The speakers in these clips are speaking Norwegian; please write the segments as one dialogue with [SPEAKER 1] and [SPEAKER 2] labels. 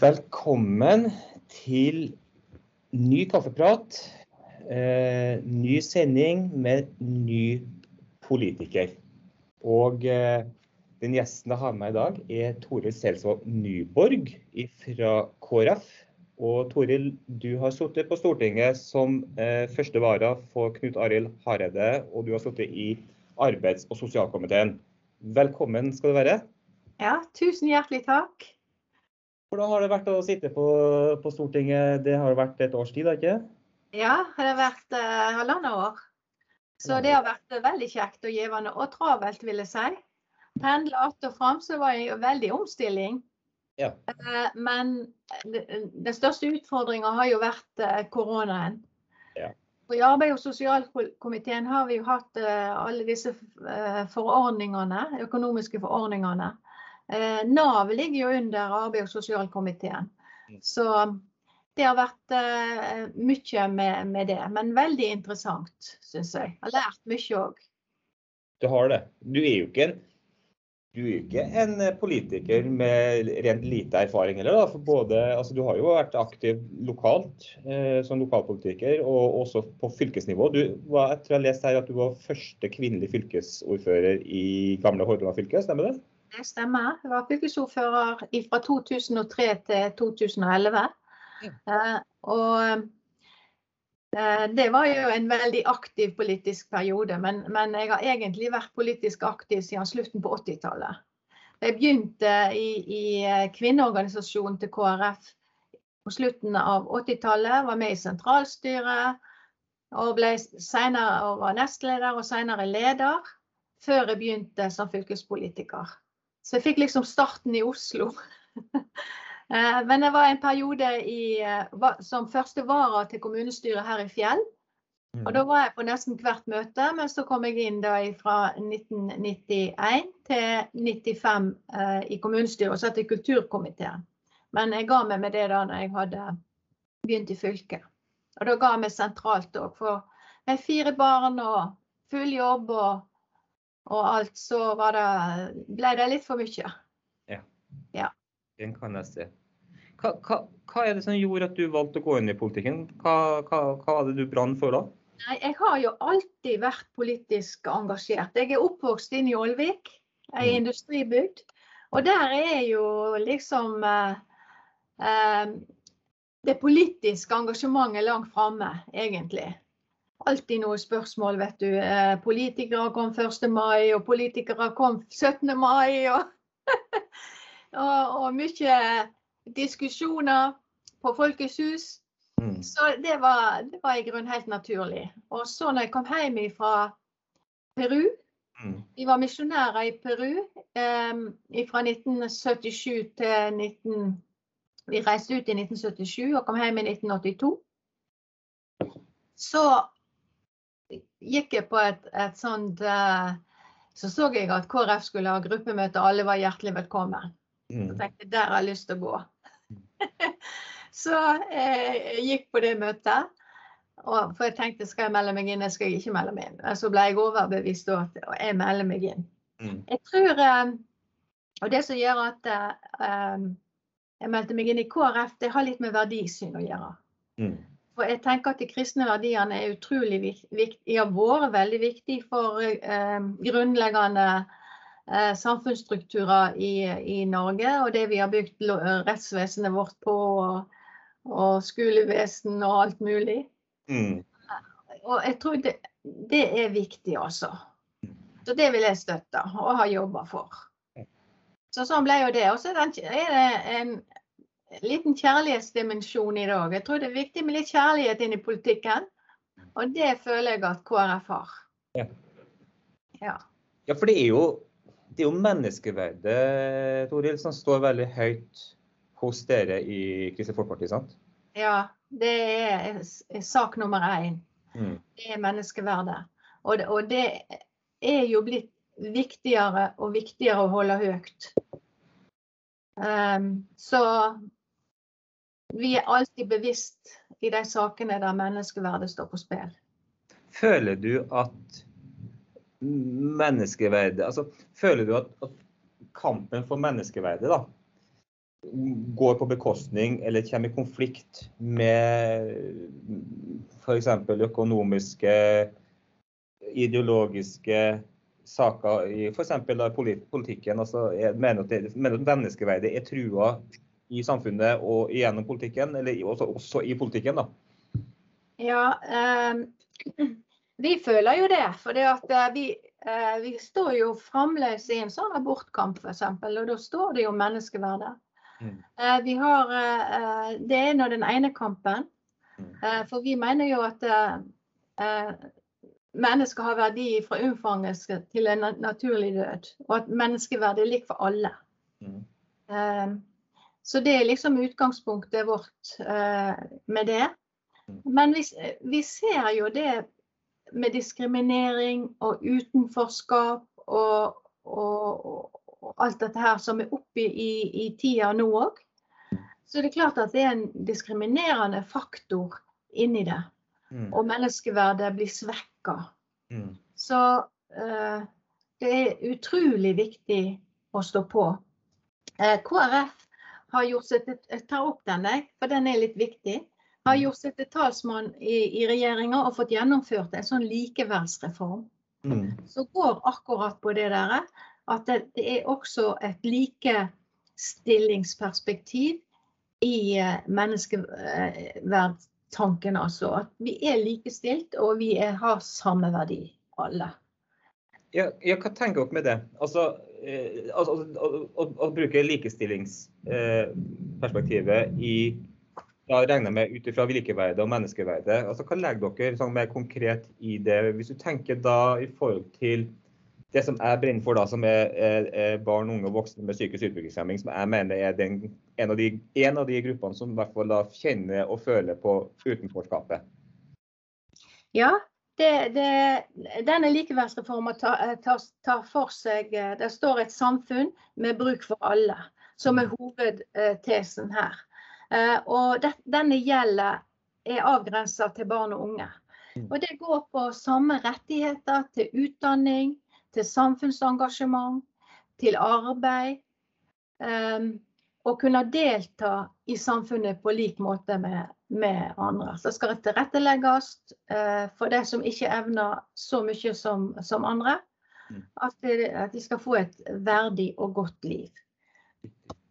[SPEAKER 1] Velkommen til ny kaffeprat. Eh, ny sending med ny politiker. Og eh, den gjesten jeg har med i dag, er Toril Selsvold Nyborg fra KrF. Og Toril, du har sittet på Stortinget som eh, første vara for Knut Arild Hareide, og du har sittet i arbeids- og sosialkomiteen. Velkommen skal du være.
[SPEAKER 2] Ja, tusen hjertelig takk.
[SPEAKER 1] Hvordan har det vært å sitte på, på Stortinget? Det har vært et års tid, ikke
[SPEAKER 2] Ja, det har vært uh, halvannet år. Så det har vært veldig kjekt og givende. Og travelt, vil jeg si. Pendle att og fram, så var det veldig omstilling.
[SPEAKER 1] Ja.
[SPEAKER 2] Uh, men den største utfordringa har jo vært koronaen.
[SPEAKER 1] Ja.
[SPEAKER 2] I arbeid- og sosialkomiteen har vi jo hatt alle disse forordningene, økonomiske forordningene. Eh, Nav ligger jo under arbeid- og sosialkomiteen. Mm. Så det har vært uh, mye med, med, det. Men veldig interessant, syns jeg. Jeg har lært mye òg.
[SPEAKER 1] Du har det. Du er jo ikke en, du er ikke en politiker med rent lite erfaring heller. Da. For både, altså, du har jo vært aktiv lokalt eh, som lokalpolitiker, og også på fylkesnivå. Du var, jeg tror jeg har lest her at du var første kvinnelige fylkesordfører i gamle Hordaland fylke, stemmer det?
[SPEAKER 2] Det stemmer. Jeg var fylkesordfører fra 2003 til 2011. Ja. Eh, og eh, det var jo en veldig aktiv politisk periode, men, men, jeg har egentlig vært politisk aktiv siden slutten på 80-tallet. Jeg begynte i, i eh, kvinneorganisasjonen til KrF på slutten av 80-tallet. Var med i sentralstyret og ble senere og var nestleder og senere leder. Før jeg begynte som fylkespolitiker. Så jeg fikk liksom starten i Oslo. Eh, men det var en periode i, eh, som første vara til kommunestyret her i Fjell. Og da mm. var jeg på nesten hvert møte, men så kom jeg inn da fra 1991 til 95 eh, i kommunestyret og satt i kulturkomiteen. Men jeg ga meg med det da når jeg hadde begynt i fylket. Og da ga jeg meg sentralt òg, for med fire barn og full jobb og og alt, så det, ble det litt for mye.
[SPEAKER 1] Ja.
[SPEAKER 2] ja.
[SPEAKER 1] Den kan jeg se. Hva, hva, hva, er det som gjorde at du valgte å gå inn i politikken? Hva, hva, hva var det du brant for da?
[SPEAKER 2] Nei, Jeg har jo alltid vært politisk engasjert. Jeg er oppvokst inn i Ålvik, ei mm. industribygd. Og der er jo liksom eh, eh, det politiske engasjementet langt framme, egentlig alltid noen spørsmål, vet du. Eh, politikere kom 1. mai, og politikere kom 17. mai. Og, og, og mye diskusjoner på Folkets hus. Mm. Så det var, det var, i grunnen helt naturlig. Og så når jeg kom hjem fra Peru mm. Vi var misjonærer i Peru eh, fra 1977 til 19... Vi reiste ut i 1977 og kom hjem i 1982. Så gikk jeg på et, et sånt uh, Så så jeg at KrF skulle ha gruppemøte, alle var hjertelig velkommen. Mm. Så tenkte jeg der har jeg lyst til å gå. så eh, jeg gikk på det møtet. Og, for jeg tenkte skal jeg melde meg inn, jeg skal ikke melde meg inn. Så ble jeg overbevist da at jeg melder meg inn. Mm. Jeg tror eh, Og det som gjør at eh, jeg meldte meg inn i KrF, det har litt med verdisyn å gjøre. Mm. For jeg tenker at De kristne verdiene er utrolig viktige, har vært veldig viktige for eh, grunnleggende eh, samfunnsstrukturer i, i, Norge. Og det vi har bygd rettsvesenet vårt på, og, og skolevesen og alt mulig. Mm. Og jeg tror det, det, er viktig også. Så det vil jeg støtte og ha jobba for. Så sånn ble jo det. Og så er det en liten kjærlighetsdimensjon i det òg. Jeg tror det er viktig med litt kjærlighet inn i politikken. Og det føler jeg at KrF har.
[SPEAKER 1] Ja,
[SPEAKER 2] ja.
[SPEAKER 1] ja for det er jo, det er jo menneskeverdet Toril, som står veldig høyt hos dere i Kristelig Folkeparti, sant?
[SPEAKER 2] Ja, det er, sak nummer én. Mm. Det er menneskeverdet. Og og det er jo blitt viktigere og viktigere å holde høyt. Um, så vi er alltid bevisst i de sakene der menneskeverdet står på spill.
[SPEAKER 1] Føler du at menneskeverdet Altså, føler du at, at kampen for menneskeverdet, da går på bekostning eller kommer i konflikt med f.eks. økonomiske, ideologiske saker i f.eks. politikken. Altså, mener at, at menneskeverdet er trua i samfunnet og gjennom politikken, eller også, også i politikken. da.
[SPEAKER 2] Ja, eh, vi føler jo det. For det at eh, vi, eh, vi står jo fremdeles i en sånn abortkamp, f.eks. Og da står det jo menneskeverdet. Mm. Eh, vi har, eh, det er nå den ene kampen. Mm. Eh, for vi mener jo at mennesker har verdi fra unnfangelse til en naturlig død. Og at menneskeverdet er likt for alle. Mm. Så det er liksom utgangspunktet vårt med det. Mm. Men vi, vi, ser jo det med diskriminering og utenforskap og, og, og alt dette her som er oppe i, i tida nå òg. Så det er klart at det er en diskriminerende faktor inni det. Mm. Og menneskeverdet blir svekka. Mm. Så eh, det er utrolig viktig å stå på. Eh, KrF har gjort seg til, Jeg tar opp den, for den er litt viktig har gjort seg til talsmann i, i regjeringa og fått gjennomført en sånn likeverdsreform. Mm. Så går akkurat på det der at det, det er også et likestillingsperspektiv i uh, menneskeverdtanken. Altså at vi er likestilt og vi er, har samme verdi, alle.
[SPEAKER 1] Ja, ja, hva tenker dere med det? Altså, eh, altså å, å, å, bruke likestillingsperspektivet eh, i da regner jeg med ut ifra likeverdet og menneskeverdet. Altså, hva legger dere sånn mer konkret i det? Hvis du tenker da i forhold til det som jeg brenner for, da, som er, er, er barn, unge og voksne med psykisk utviklingshemming, som jeg mener er den, en, av de, en, av de, gruppene som i hvert fall da kjenner og føler på utenforskapet.
[SPEAKER 2] Ja, det, det, denne likeverdsreformen tar, tar, tar, for seg Det står et samfunn med bruk for alle, som er hovedtesen her. Eh, og det, denne gjelder er avgrensa til barn og unge. Mm. Og det går på samme rettigheter til utdanning, til samfunnsengasjement, til arbeid. Um, og kunne delta i samfunnet på lik måte med, med andre. Så det skal tilrettelegges uh, for de som ikke evner så mye som, som andre. Mm. At, de, at, de skal få et verdig og godt liv.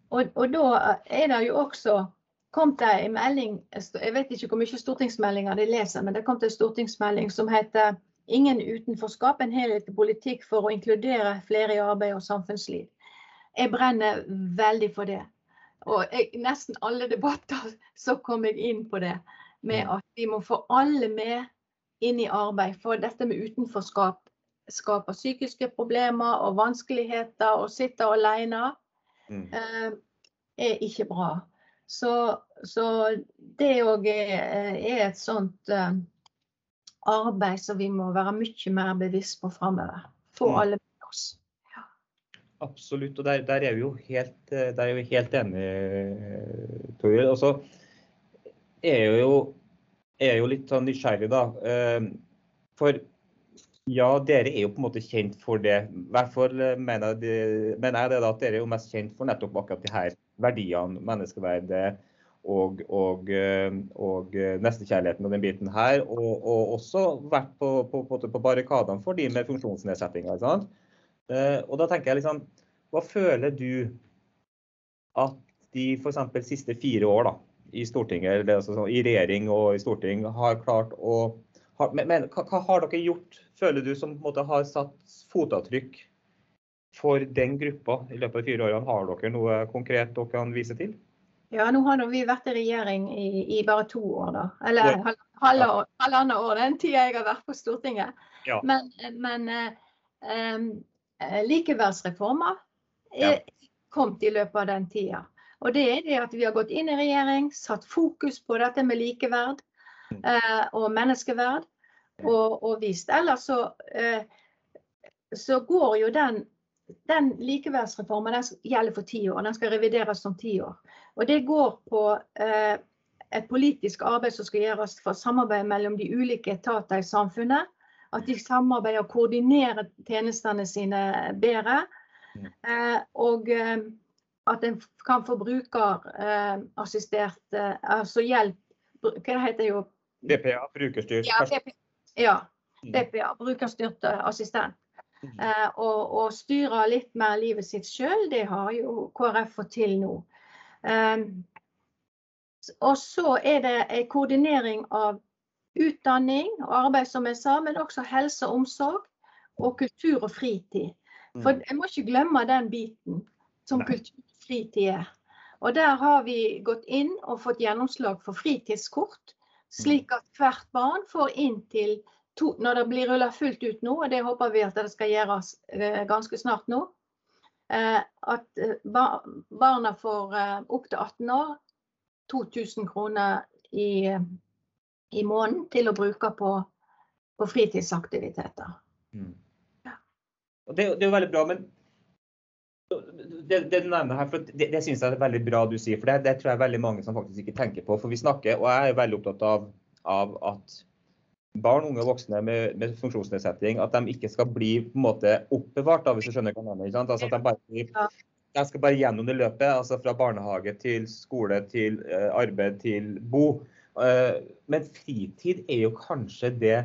[SPEAKER 2] Og, og da er det jo også kom det en melding, jeg vet ikke hvor mye stortingsmeldinger de leser, men det kom til en stortingsmelding som heter 'Ingen utenforskap en helhetlig politikk for å inkludere flere i arbeid og samfunnsliv'. Jeg brenner veldig for det. Og jeg, nesten alle debatter så kom jeg inn på det. Med at vi må få alle med inn i arbeid. For dette med utenforskap skaper psykiske problemer og vanskeligheter. Å sitte alene mm. eh, er ikke bra. Så, så det òg er, er, et sånt uh, arbeid som vi må være mye mer bevisst på framover. Få mm. alle med oss.
[SPEAKER 1] Absolutt, og der, der, er vi jo helt, eh, der er vi helt enige, Toril. Og så er jeg jo, er jo litt sånn nysgjerrig, da. Uh, for ja, dere er jo på en måte kjent for det. I hvert fall mener jeg, mener jeg det da, at dere er jo mest kjent for nettopp akkurat de her verdiene, menneskeverdet og, og, eh, og eh, nestekjærligheten og den biten her. Og, og også vært på, på, på, på barrikadene for de med funksjonsnedsettinger. Sant? Uh, og da tenker jeg liksom, hva føler du at de f.eks. siste fire år da, i Stortinget, altså, sånn, i regjering og i storting, har klart å har, men, men hva, hva, har dere gjort, føler du, som måte har satt fotavtrykk for den gruppa i løpet av fire årene? Har dere noe konkret dere kan vise til?
[SPEAKER 2] Ja, nå har vi vært i regjering i, i bare to år, da. Eller ja. halvannet halv år, den tida jeg har vært på Stortinget. Ja. Men, men um, likeverdsreformer er ja. kommet i løpet av den tida. Og det er det at vi har gått inn i regjering, satt fokus på dette med likeverd eh, og menneskeverd, og, og vist. Ellers så, eh, så går jo den den likeverdsreformen den gjelder for ti år. Den skal revideres om ti år. Og Det går på eh, et politisk arbeid som skal gjøres for samarbeid mellom de ulike etater i samfunnet. At de samarbeider og koordinerer tjenestene sine bedre. Mm. Eh, og, eh, at en kan få brukerassistert eh, altså hjelp Hva det jo
[SPEAKER 1] BPA, brukerstyrt
[SPEAKER 2] ja, BPA, ja,
[SPEAKER 1] Mm.
[SPEAKER 2] BPA, brukerstyrt eh, assistent.
[SPEAKER 1] Mm.
[SPEAKER 2] Eh, og, og styre litt mer livet sitt sjøl, det har jo KrF fått til nå. Eh, og så er det en koordinering av utdanning og arbeid, som jeg sa, men også helse og omsorg og kultur og fritid. For
[SPEAKER 1] Mm.
[SPEAKER 2] jeg må ikke glemme den biten som
[SPEAKER 1] Nei.
[SPEAKER 2] kultur og fritid er. Og der har vi gått inn og fått gjennomslag for fritidskort, slik at hvert barn får inntil to Når det blir rulla fullt ut nå, og det håper vi at det skal gjøres eh, ganske snart nå, eh, at eh, barna får opp til 18 år 2000 kroner i, i måneden til å bruke på, på fritidsaktiviteter.
[SPEAKER 1] Og det, det er jo veldig bra, men det, det du nevner her, for det, det synes jeg er veldig bra du sier. For det, det tror jeg er veldig mange som faktisk ikke tenker på. For vi snakker, og jeg er veldig opptatt av, av at barn, unge og voksne med, med funksjonsnedsetting at de ikke skal bli på en måte oppbevart, da, hvis du skjønner hva jeg mener. Altså at de bare de skal bare gjennom det løpet, altså fra barnehage til skole til eh, arbeid til bo. Eh, men fritid er jo kanskje det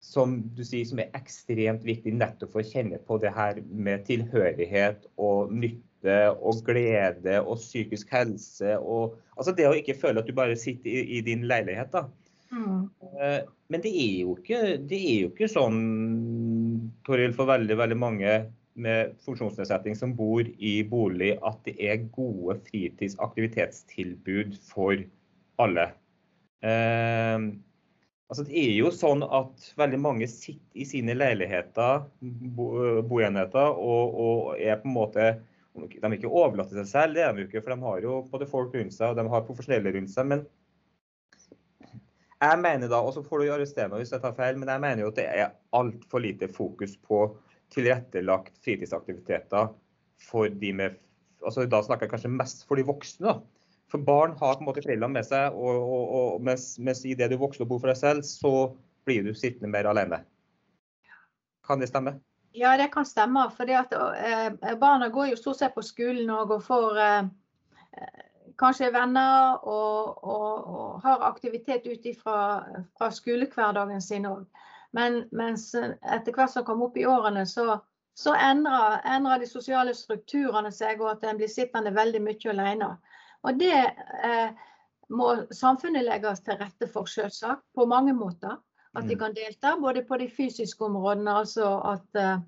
[SPEAKER 1] som du sier som er ekstremt viktig nettopp for å kjenne på det her med tilhørighet og nytte og glede og psykisk helse. Og, altså det å ikke føle at du bare sitter i, i din leilighet. da.
[SPEAKER 2] Mm.
[SPEAKER 1] Eh, Men det er jo ikke, det er jo ikke sånn, Toril, for veldig, veldig mange med funksjonsnedsetting som bor i bolig, at det er gode fritidsaktivitetstilbud for alle. Eh, altså det er jo sånn at veldig mange sitter i sine leiligheter, bo, boenheter, og, og er på en måte De er ikke overlatt til seg selv, det er de ikke, for de har jo både folk rundt seg og de har profesjonelle rundt seg. men jeg mener da, og så får du arrestere meg hvis jeg tar feil, men jeg mener jo at det er altfor lite fokus på tilrettelagt fritidsaktiviteter for de med altså Da snakker jeg kanskje mest for de voksne. da. For barn har på en måte foreldrene med seg, og, og, og mens, mens i det du vokser bor for deg selv, så blir du sittende mer alene. Kan det stemme?
[SPEAKER 2] Ja, det kan stemme. For eh, barna går jo stort sett på skolen og får eh, kanskje venner og, og, og har aktivitet ut fra skolehverdagen sin òg. Men mens etter hvert som kommer opp i årene, så, så endrer, endrer de sosiale strukturene seg, og at en blir sittende veldig mye alene. Og det eh, må samfunnet legges til rette for, selvsagt, på mange måter. At de
[SPEAKER 1] Mm.
[SPEAKER 2] kan delta, både på de fysiske områdene, altså at eh,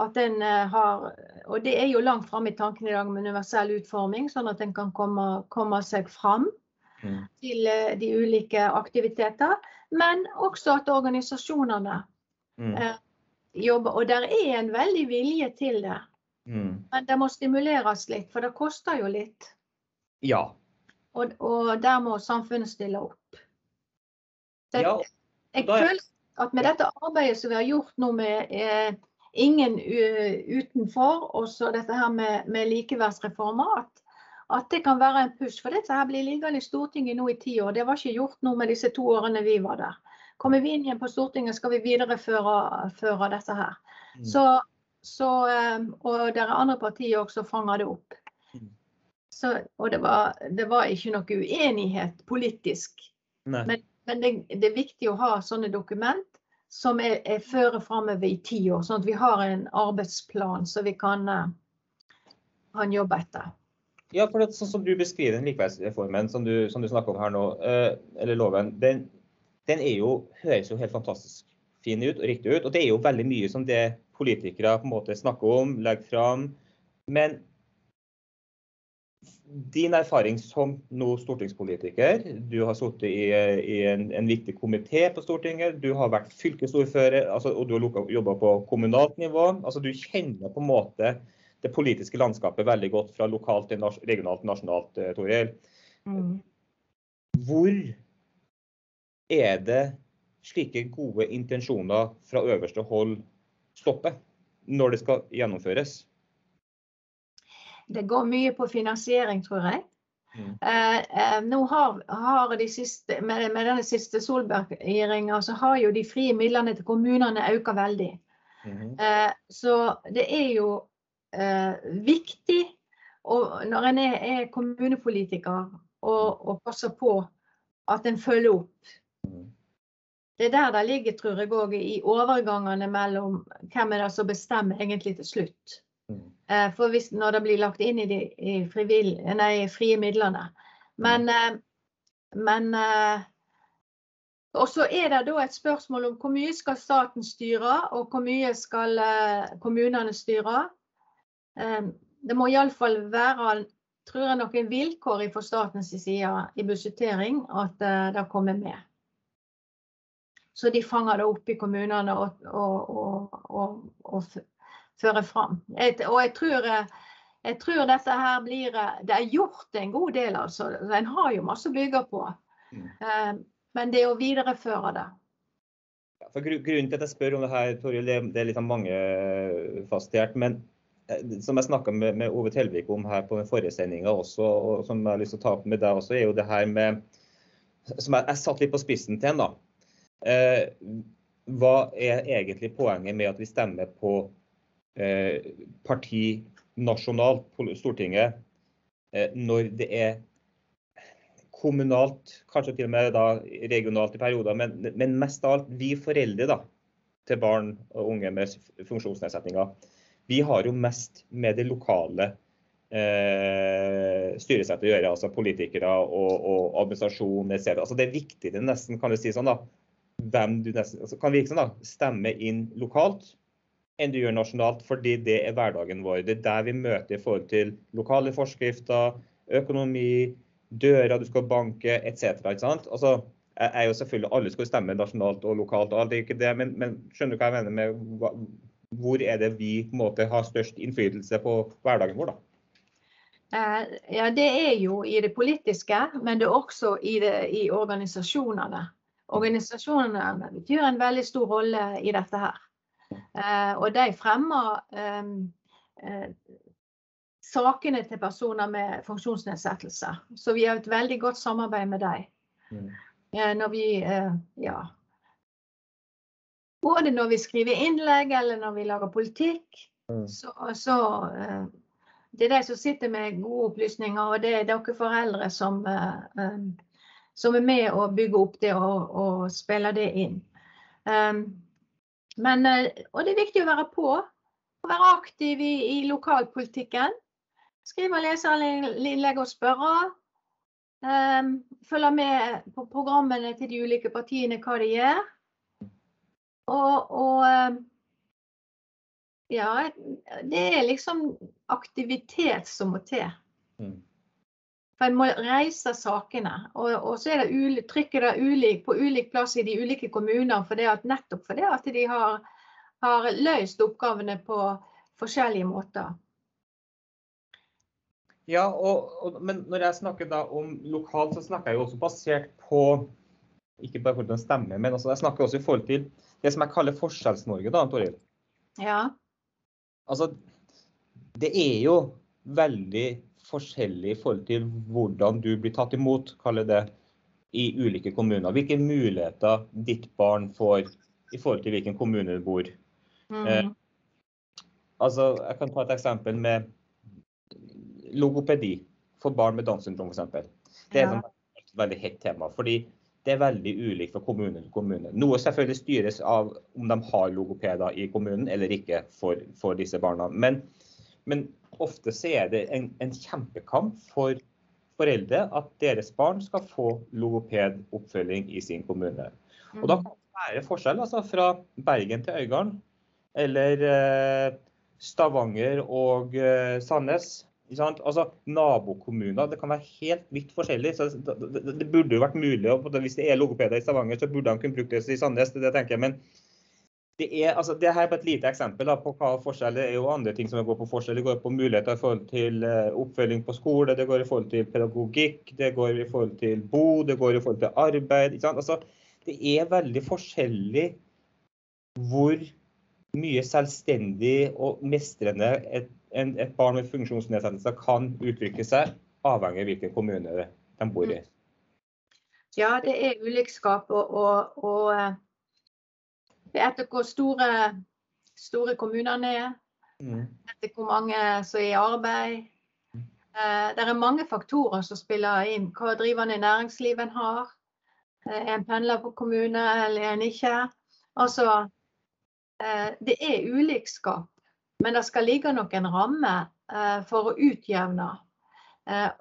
[SPEAKER 2] at en eh, har, og Det er jo langt framme i tanken i dag med universell utforming, sånn at en kan komme, komme seg fram
[SPEAKER 1] Mm.
[SPEAKER 2] til eh, de ulike aktiviteter. Men også at organisasjonene
[SPEAKER 1] Mm.
[SPEAKER 2] eh, jobber. Og der er en veldig vilje til det.
[SPEAKER 1] Mm.
[SPEAKER 2] Men det må stimuleres litt, for det koster jo litt.
[SPEAKER 1] Ja.
[SPEAKER 2] Og, og der må samfunnet stille opp. Det,
[SPEAKER 1] ja.
[SPEAKER 2] jeg
[SPEAKER 1] er-
[SPEAKER 2] føler at med dette arbeidet som vi har gjort nå med eh, ingen utenfor, og så dette her med, med likeverdsreformer, at, at det kan være en push. For dette her blir liggende i Stortinget nå i ti år. Det var ikke gjort nå med disse to årene vi var der. Kommer vi inn igjen på Stortinget, skal vi videreføre føre dette her.
[SPEAKER 1] Mm.
[SPEAKER 2] Så, så, eh, og der er andre partier også fanger det opp.
[SPEAKER 1] Mm.
[SPEAKER 2] Så, og det var, det var ikke noe uenighet politisk.
[SPEAKER 1] Nei.
[SPEAKER 2] Men, men det, det er viktig å ha sånne dokument som er, er fører framover i ti år, sånn at vi har en arbeidsplan som vi kan, eh, kan jobbe etter.
[SPEAKER 1] Ja, for det, sånn som du beskriver den likeverdsreformen som du, som du snakker om her nå, eh, eller loven, den, den jo, høres jo helt fantastisk fin ut og riktig ut. Og det er jo veldig mye som det politikere på en måte snakker om, legger fram. Men din erfaring som nå stortingspolitiker, du har sittet i, i en, en viktig komité på Stortinget, du har vært fylkesordfører altså, og du har jobba på kommunalt nivå. altså Du kjenner på en måte det politiske landskapet veldig godt fra lokalt til regionalt til nasjonalt, eh, Toril.
[SPEAKER 2] Mm.
[SPEAKER 1] Hvor er det slike gode intensjoner fra øverste hold stopper når det skal gjennomføres?
[SPEAKER 2] Det går mye på finansiering, tror jeg.
[SPEAKER 1] Mm.
[SPEAKER 2] Eh, eh, nå har, har de siste, med, med denne siste Solberg-regjeringa så har jo de frie midlene til kommunene økt veldig.
[SPEAKER 1] Mm.
[SPEAKER 2] Eh, så det er jo eh, viktig og når en er, er kommunepolitiker og, og, passer på at en følger opp. Det er der det ligger, tror jeg, òg i overgangene mellom hvem er det som bestemmer egentlig til slutt. Eh, for hvis, når det blir lagt inn i de i nei, frie midlene. Men, eh, men eh, og så er det da et spørsmål om hvor mye skal staten styre, og hvor mye skal kommunene styre. Det må iallfall være tror jeg, noen vilkår fra statens side i budsjettering at det kommer med. Så de fanger det opp i kommunene og, og, og, og fører fram. Jeg, og jeg tror, jeg tror, dette her blir Det er gjort en god del, altså. En har jo masse bygge på. Mm. Eh, men det å videreføre det.
[SPEAKER 1] Ja, for grunnen til at jeg spør om det her, Toril, det, er litt mangefastert. Men eh, som jeg snakka med, med, Ove Telvik om her på den forrige sendinga også, og som jeg har lyst til å ta opp med deg også, er jo det her med Som jeg, jeg satt litt på spissen til en, da. Eh, hva er egentlig poenget med at vi stemmer på Eh, parti nasjonalt på Stortinget eh, når det er kommunalt, kanskje til og med regionalt i perioder, men, men mest av alt vi foreldre da, til barn og unge med funksjonsnedsetninger, vi har jo mest med det lokale eh, styresettet å gjøre. altså Politikere og, og administrasjon. Altså, det er viktigere nesten, kan du si sånn da, hvem du nesten, altså, kan virke sånn da, stemme inn lokalt enn du gjør nasjonalt, fordi det er hverdagen vår. Det er der vi møter i forhold til lokale forskrifter, økonomi, dører du skal banke etc. Altså, jeg er jo selvfølgelig Alle skal stemme nasjonalt og lokalt, og alt er ikke det, men, men skjønner du hva jeg mener med hva, hvor er det vi på en måte har størst innflytelse på hverdagen vår? da?
[SPEAKER 2] Eh, ja, Det er jo i det politiske, men det er også i, det, i organisasjonene. Organisasjonene betyr en veldig stor rolle i dette her. Eh, og de fremmer ehm, eh, sakene til personer med funksjonsnedsettelse. Så vi har et veldig godt samarbeid med dem. Mm. Eh, når vi ja, både når vi skriver innlegg eller når vi lager politikk. Mm. Så, så det er de som sitter med gode opplysninger, og det er dere foreldre som, som er med å bygge opp det og, og spille det inn. Um, men, eh, og det er viktig å være på. Å være aktiv i, i lokalpolitikken. Skrive og lese innlegg og spørre. Um, følge med på programmene til de ulike partiene, hva de gjør. Og, og ehm, ja, det er liksom aktivitet som må til. Mm. For en må reise sakene. Og, og så er det trykket det ulik, på ulik plass i de ulike kommunene for det at, nettopp fordi at de har, har løst oppgavene på forskjellige måter.
[SPEAKER 1] Ja, og, og, men når jeg snakker om lokalt, så snakker jeg jo også basert på ikke bare forhold til stemme, men altså, jeg snakker også i forhold til det som jeg kaller Forskjells-Norge, da, Toril.
[SPEAKER 2] Ja.
[SPEAKER 1] Altså, det er jo veldig forskjellig i forhold til hvordan du blir tatt imot, kaller det, i ulike kommuner. Hvilke muligheter ditt barn får i forhold til hvilken kommune du bor. Mm. Eh, altså, jeg kan ta et eksempel med logopedi for barn med Downs syndrom f.eks. Det er ja. et veldig hett tema. fordi det er veldig ulikt fra kommune til kommune. Noe selvfølgelig styres av om de har logopeder i kommunen eller ikke for, for disse barna. Men, men ofte så er det en, en kjempekamp for foreldre at deres barn skal få logopedoppfølging i sin kommune. Og Da mm. kan det være forskjell altså, fra Bergen til Øygarden, eller eh, Stavanger og eh, Sandnes. Altså, Nabokommuner det kan være helt vidt forskjellig. så det, det, det, burde jo vært mulig, og Hvis det er logopeder i Stavanger, så burde de kunne brukt det i Sandnes. det, det tenker jeg, men det er, altså, det her er et lite eksempel da, på hva forskjell Det er jo andre ting som går på forskjell. Det går på muligheter i forhold til uh, oppfølging på skole, det går i forhold til pedagogikk, det går i forhold til bo, det går i forhold til arbeid. Altså, det er veldig forskjellig hvor mye selvstendig og mestrende et, et barn med funksjonsnedsettelser kan utvikle seg, avhengig av hvilken kommune de bor i.
[SPEAKER 2] Ja, det er ulikskap. og, og, og eh, etter hvor store, store kommunene er. Mm. Etter hvor mange som er i arbeid. Eh, det er mange faktorer som spiller inn. Hva drivende næringsliv en har. Eh, en pendler på kommune eller er en ikke. Altså, eh, det er ulikskap. Men det skal ligge noen rammer for å utjevne.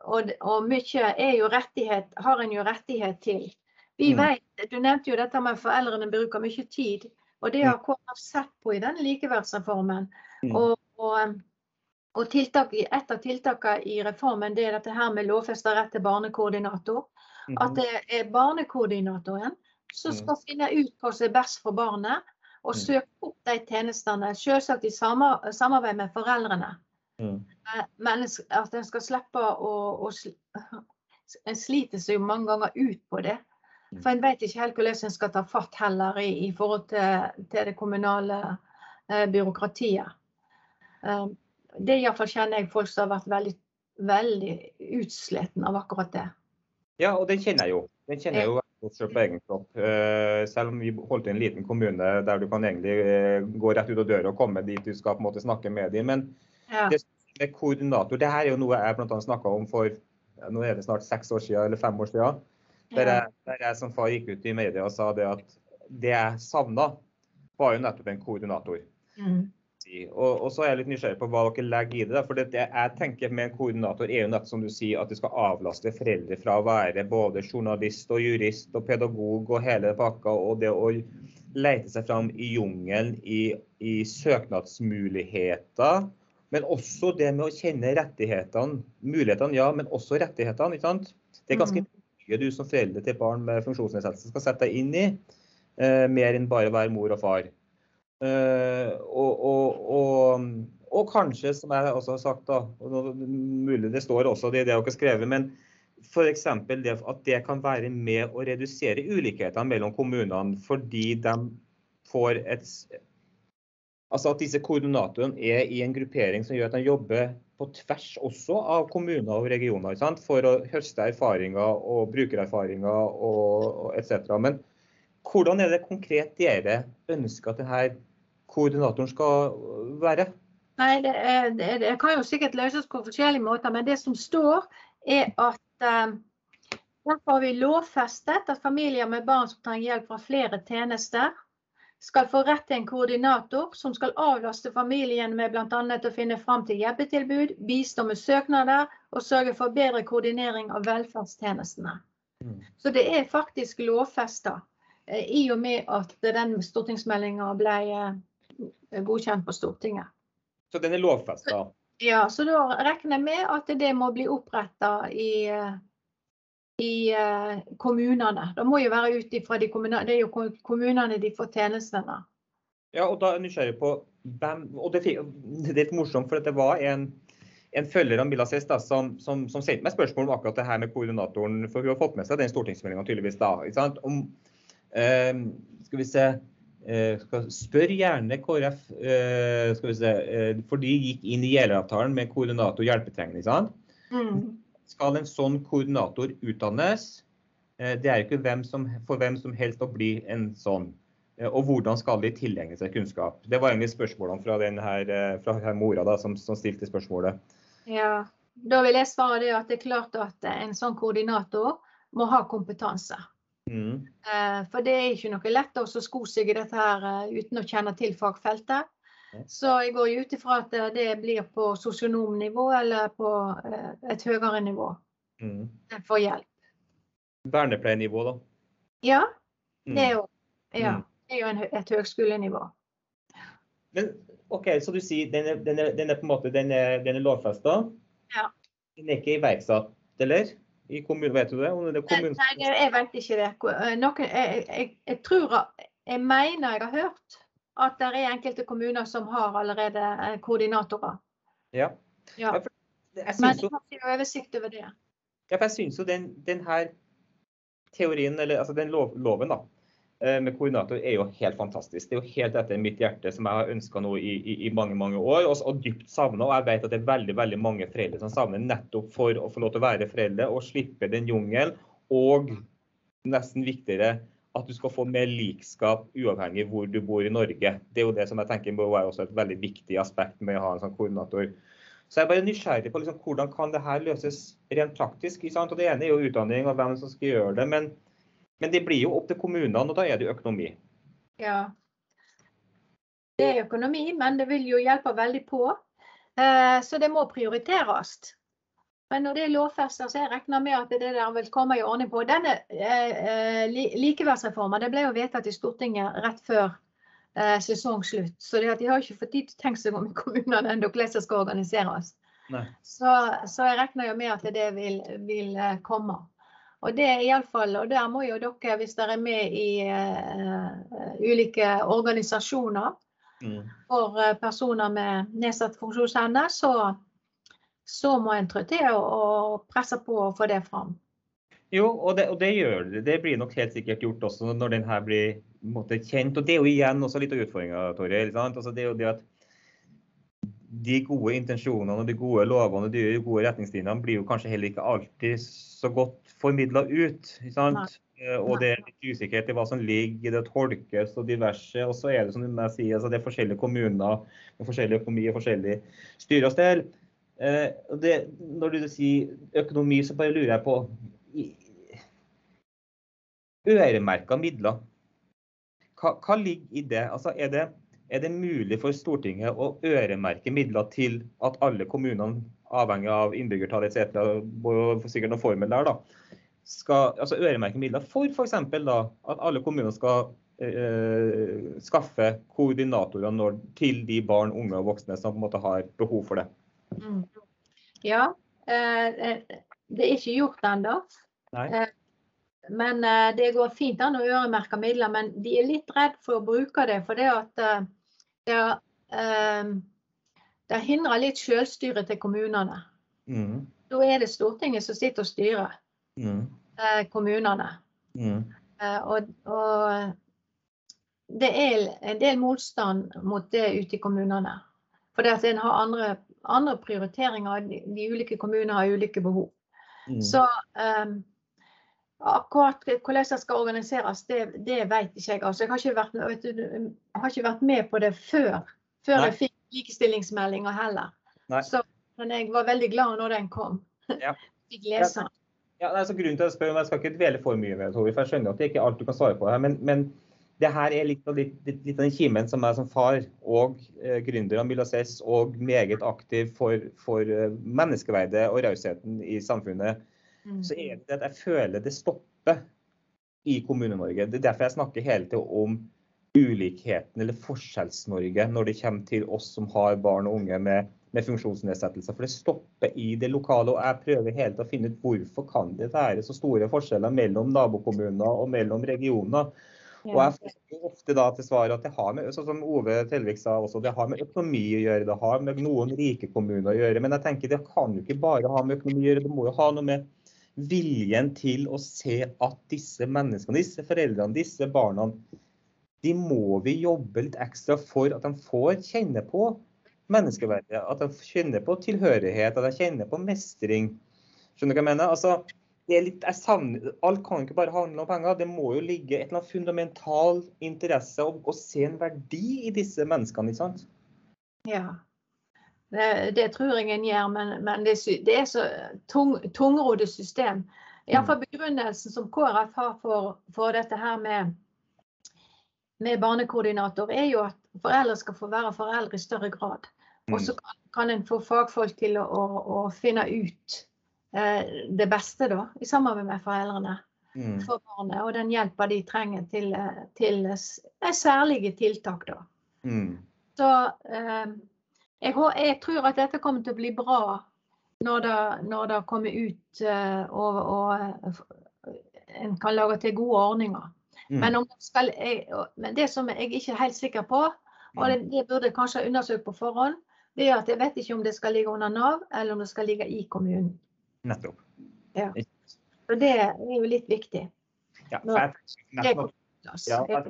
[SPEAKER 2] Og, og mye er jo rettighet, har en jo rettighet til. Vi mm. vet, Du nevnte jo dette med foreldrene bruker mye tid. Og det har mm. KrF sett på i den likeverdsreformen. Mm. Og, og og tiltak, Et av tiltakene i reformen det er dette her med lovfesta rett til barnekoordinator. Mm. At det er barnekoordinatoren som skal mm. finne ut hva som er best for barnet, og mm. søke opp de tjenestene. Selvsagt i samarbeid med foreldrene. Mm. Eh, men at en skal slippe å, å En sliter seg jo mange ganger ut på det. For en vet ikke helt hvordan en skal ta fatt heller i, i forhold til, til det kommunale eh, byråkratiet. Um, det iallfall kjenner jeg folk som har vært veldig, veldig utsliten av akkurat det.
[SPEAKER 1] Ja, og den kjenner jeg jo. Den kjenner jeg jo selv på egen kropp. Eh, selv om vi holdt i en liten kommune der du kan egentlig eh, gå rett ut av døra og komme dit du skal på en måte snakke med dem. Men ja. det med koordinator, det her er jo noe jeg bl.a. snakka om for nå er det snart seks år siden, eller fem år siden. Der jeg, der jeg som far gikk ut i media og sa det at det jeg savna, var jo nettopp en koordinator. Mm. Og, og, så er jeg litt nysgjerrig på hva dere legger i det. For det jeg tenker med en koordinator er jo nettopp som du sier, at det skal avlaste foreldre fra å være både journalist og jurist og pedagog og hele pakka. Og det å lete seg fram i jungelen i, i søknadsmuligheter. Men også det med å kjenne rettighetene. Mulighetene, ja, men også rettighetene. ikke sant? Det er ganske mm. Du som foreldre til barn med funksjonsnedsettelse skal sette deg inn i. Eh, mer enn bare å være mor og far. Uh, og, og, og, og, kanskje, som jeg også har sagt, da, mulig det står også det, det dere har skrevet, men f.eks. det at det kan være med å redusere ulikhetene mellom kommunene fordi de får et Altså at disse koordinatorene er i en gruppering som gjør at de jobber på tvers også av kommuner og regioner sant? for å høste erfaringer og brukererfaringer og, og etc. Men hvordan er det konkret dere ønsker at denne koordinatoren skal være?
[SPEAKER 2] Nei, det, er, det, kan jo sikkert løses på forskjellige måter, men det som står er at eh, derfor har vi lovfestet at familier med barn som trenger hjelp fra flere tjenester, skal få rett til en koordinator som skal avlaste familien med bl.a. å finne fram til hjelpetilbud, bistå med søknader og sørge for bedre koordinering av velferdstjenestene. Mm. Så det er faktisk lovfesta, eh, i og med at den stortingsmeldinga ble eh, godkjent på Stortinget.
[SPEAKER 1] Så den er lovfesta?
[SPEAKER 2] Ja, så da regner jeg med at det må bli oppretta i, i eh, kommunene. Det må jo være ut ifra de kommunene, det er jo kommunene de får tjenestene.
[SPEAKER 1] Ja, og da er jeg nysgjerrig på hvem Og det, er litt morsomt, for det var en, en følger av Milla Cess som, som, som, sendte meg spørsmål om akkurat det her med koordinatoren. For hun har fått med seg den stortingsmeldinga tydeligvis da. Om, eh, skal vi se Eh, spør gjerne KrF, eh, skal vi se, eh, for de gikk inn i Jeløya-avtalen med koordinator hjelpetrengende. Mm. Skal en sånn koordinator utdannes? Det er ikke hvem som, for hvem som helst å bli en sånn. Og hvordan skal de tilegne seg kunnskap? Det var egentlig spørsmålene fra, her, fra her mora da, som, som, stilte spørsmålet.
[SPEAKER 2] Ja, Da vil jeg svare det at det er klart at en sånn koordinator må ha kompetanse. Mm. Eh, for det er ikke noe lett å sko seg i dette her eh, uten å kjenne til fagfeltet. Så jeg går ut ifra at eh, det blir på sosionomnivå eller på et høyere nivå. Mm. For hjelp.
[SPEAKER 1] Vernepleienivå, da?
[SPEAKER 2] Ja, mm. det er jo, ja, mm. det er jo en, et høgskolenivå.
[SPEAKER 1] Men OK, så du sier den er, den er, den er på en måte den er, den lovfesta?
[SPEAKER 2] Ja.
[SPEAKER 1] Den er ikke iverksatt, eller? i kommunen? Vet du det? det
[SPEAKER 2] kommunen... Nei, jeg vet ikke det. Eh, noen, jeg, jeg, jeg, tror, jeg mener jeg har hørt at det er enkelte kommuner som har allerede eh, koordinatorer.
[SPEAKER 1] Ja.
[SPEAKER 2] ja. Jeg Men jeg har ikke oversikt over det.
[SPEAKER 1] Ja, for jeg syns jo den, den, her teorien, eller altså den lov, loven, da, Eh, med koordinator er jo helt fantastisk. Det er jo helt etter mitt hjerte, som jeg har ønska nå i, i, i, mange mange år, og, og dypt savna. Og jeg vet at det er veldig veldig mange foreldre som savner nettopp for å få lov til å være foreldre og slippe den jungelen. Og nesten viktigere, at du skal få mer likskap uavhengig hvor du bor i Norge. Det er jo det som jeg tenker må være også et veldig viktig aspekt med å ha en sånn koordinator. Så jeg er bare nysgjerrig på liksom, hvordan kan det her løses rent praktisk. Og Det ene er jo utdanning og hvem som skal gjøre det, men, men det blir jo opp til kommunene, og da er det økonomi.
[SPEAKER 2] Ja, det er økonomi, men det vil jo hjelpe veldig på. Eh, så det må prioriteres. Men når det er lovfesta, så jeg regner med at det der vil komme i ordning på. Denne eh, eh likeverdsreformen det ble jo vedtatt i Stortinget rett før eh, sesongslutt. Så de har ikke fått tid til å tenke seg om i kommunene ennå hvordan det skal organiseres. Så, så, jeg regner jo med at det vil, vil eh, komme. Og det er iallfall, og der må jo dere, hvis dere er med i uh, ulike organisasjoner mm. for personer med nedsatt funksjonsevne, så så må en trå til å presse på å få det fram.
[SPEAKER 1] Jo, og det, og det, gjør det. Det blir nok helt sikkert gjort også når den her blir måte, kjent. Og det er jo igjen også litt av utfordringa, Torje. Altså, det er jo det at de gode intensjonene og de gode lovene og de gode retningslinjene blir jo kanskje heller ikke alltid så godt formidla ut. Eh, og det er litt usikkerhet i hva som ligger, det tolkes og diverse. Og så er det som du sier, altså det er forskjellige kommuner med forskjellig økonomi og forskjellig styre og stell. Eh, det, når du sier økonomi, så bare lurer jeg på Øremerka midler. Hva, hva, ligger i det? Altså, er det? Er det mulig for Stortinget å øremerke midler til at alle kommunene, avhengig av innbyggertall etc., sikkert noen formel der, da, skal altså øremerke midler for f.eks. at alle kommuner skal eh, skaffe koordinatorer til de barn, unge og voksne som på en måte har behov for det?
[SPEAKER 2] Mm. Ja. Eh, eh, det er ikke gjort ennå. Eh, men det går fint an å øremerke midler. Men de er litt redd for å bruke det, for det at det, det hindrer litt selvstyre til kommunene. Mm. Da er det Stortinget som sitter og styrer mm. kommunene. Mm. Og, og, det er en del motstand mot det ute i kommunene. For det at en har andre andre prioriteringer. De, ulike kommunene har ulike behov. Mm. Så um, akkurat hvordan det skal organiseres, det, det vet ikke jeg. Altså, jeg, har ikke vært, jeg har ikke vært med på det før, før jeg fikk likestillingsmeldinga heller. Nei. Så, men jeg var veldig glad når den kom. Ja. fikk lese den.
[SPEAKER 1] Ja, altså, grunnen til å spørre, Jeg skal ikke dvele for mye ved det, for jeg skjønner at det ikke er alt du kan svare på. her, men, men det her er litt av, litt, litt av den kimen som jeg som far og eh, gründer av Milases og meget aktiv for, for eh, menneskeverdet og rausheten i samfunnet, mm. så er det at jeg føler det stopper i Kommune-Norge. Det er derfor jeg snakker hele tiden om ulikheten eller Forskjells-Norge når det kommer til oss som har barn og unge med, med funksjonsnedsettelser. For det stopper i det lokale. Og jeg prøver hele tiden å finne ut hvorfor kan det være så store forskjeller mellom nabokommuner og mellom regioner. Og jeg får ofte da til svar at det har med sånn som Ove Telvik sa også, det har med økonomi å gjøre, det har med noen rike kommuner å gjøre. Men jeg tenker det kan jo ikke bare ha med økonomi å gjøre, det må jo ha noe med viljen til å se at disse menneskene, disse foreldrene, disse barna, de må vi jobbe litt ekstra for at de får kjenne på menneskeverdet. At de kjenner på tilhørighet, at de kjenner på mestring. Skjønner du hva jeg mener? Altså, litt, savner, alt kan ikke bare handle om penger. Det må jo ligge et eller annet fundamental interesse og, og se en verdi i disse menneskene. ikke sant?
[SPEAKER 2] Ja, det, det tror jeg en gjør, men, men det, det, er så tung, tungrodde system. Iallfall begrunnelsen som KrF har for, for dette her med, med barnekoordinator, er jo at foreldre skal få være foreldre i større grad. Og så mm. kan, kan en få fagfolk til å, å, å finne ut det beste, da, i samarbeid med foreldrene mm. for barnet. Og den hjelpa de trenger til, eh, til særlige tiltak, da. Mm. Så eh, jeg, jeg, tror at dette kommer til å bli bra når det, når det kommer ut eh, og, og en kan lage til gode ordninger. Mm. Men, skal, jeg, men, det som jeg ikke er helt sikker på, og det, det burde jeg kanskje ha undersøkt på forhånd, det er at jeg vet ikke om det skal ligge under Nav eller om det skal ligge i kommunen.
[SPEAKER 1] Nettopp.
[SPEAKER 2] Ja. Så det er jo litt viktig.
[SPEAKER 1] Ja, for jeg, mest, ja,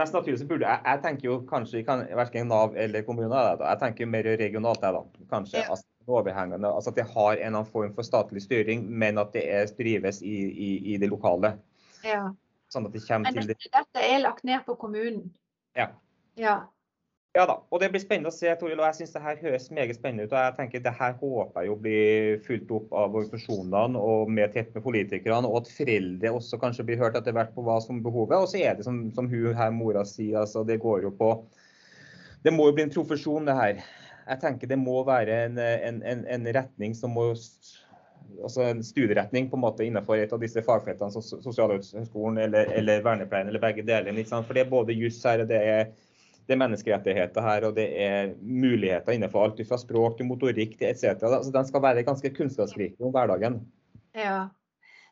[SPEAKER 1] mest naturlig så burde jeg, jeg tenker jo kanskje kan, verken Nav eller kommuner, jeg tenker mer regionalt. da, kanskje ja. altså, overhengende, altså At det har en eller annen form for statlig styring, men at det er, drives i, i, i, det lokale.
[SPEAKER 2] Ja.
[SPEAKER 1] Sånn at det kommer
[SPEAKER 2] men til det. Dette er lagt ned på kommunen.
[SPEAKER 1] Ja.
[SPEAKER 2] ja.
[SPEAKER 1] Ja da, og det blir spennende å se. Toril, og jeg synes det her høres meget spennende ut. og jeg tenker Det her håper jeg jo blir fulgt opp av organisasjonene og med tett med politikerne. Og at foreldre også kanskje blir hørt etter hvert på hva som behovet. Og så er det som, som hun her mora sier, altså det går jo på Det må jo bli en profesjon, det her. Jeg tenker det må være en, en, en, en retning som må altså en studieretning på en måte innenfor et av disse fagfeltene, Sosialhøgskolen eller, eller vernepleien, eller begge deler. For det er både juss her, og det er det er menneskerettigheter her, og det er muligheter innenfor alt fra språk til motorikk til etc. Altså, den skal være ganske kunnskapsrik om hverdagen.
[SPEAKER 2] Ja.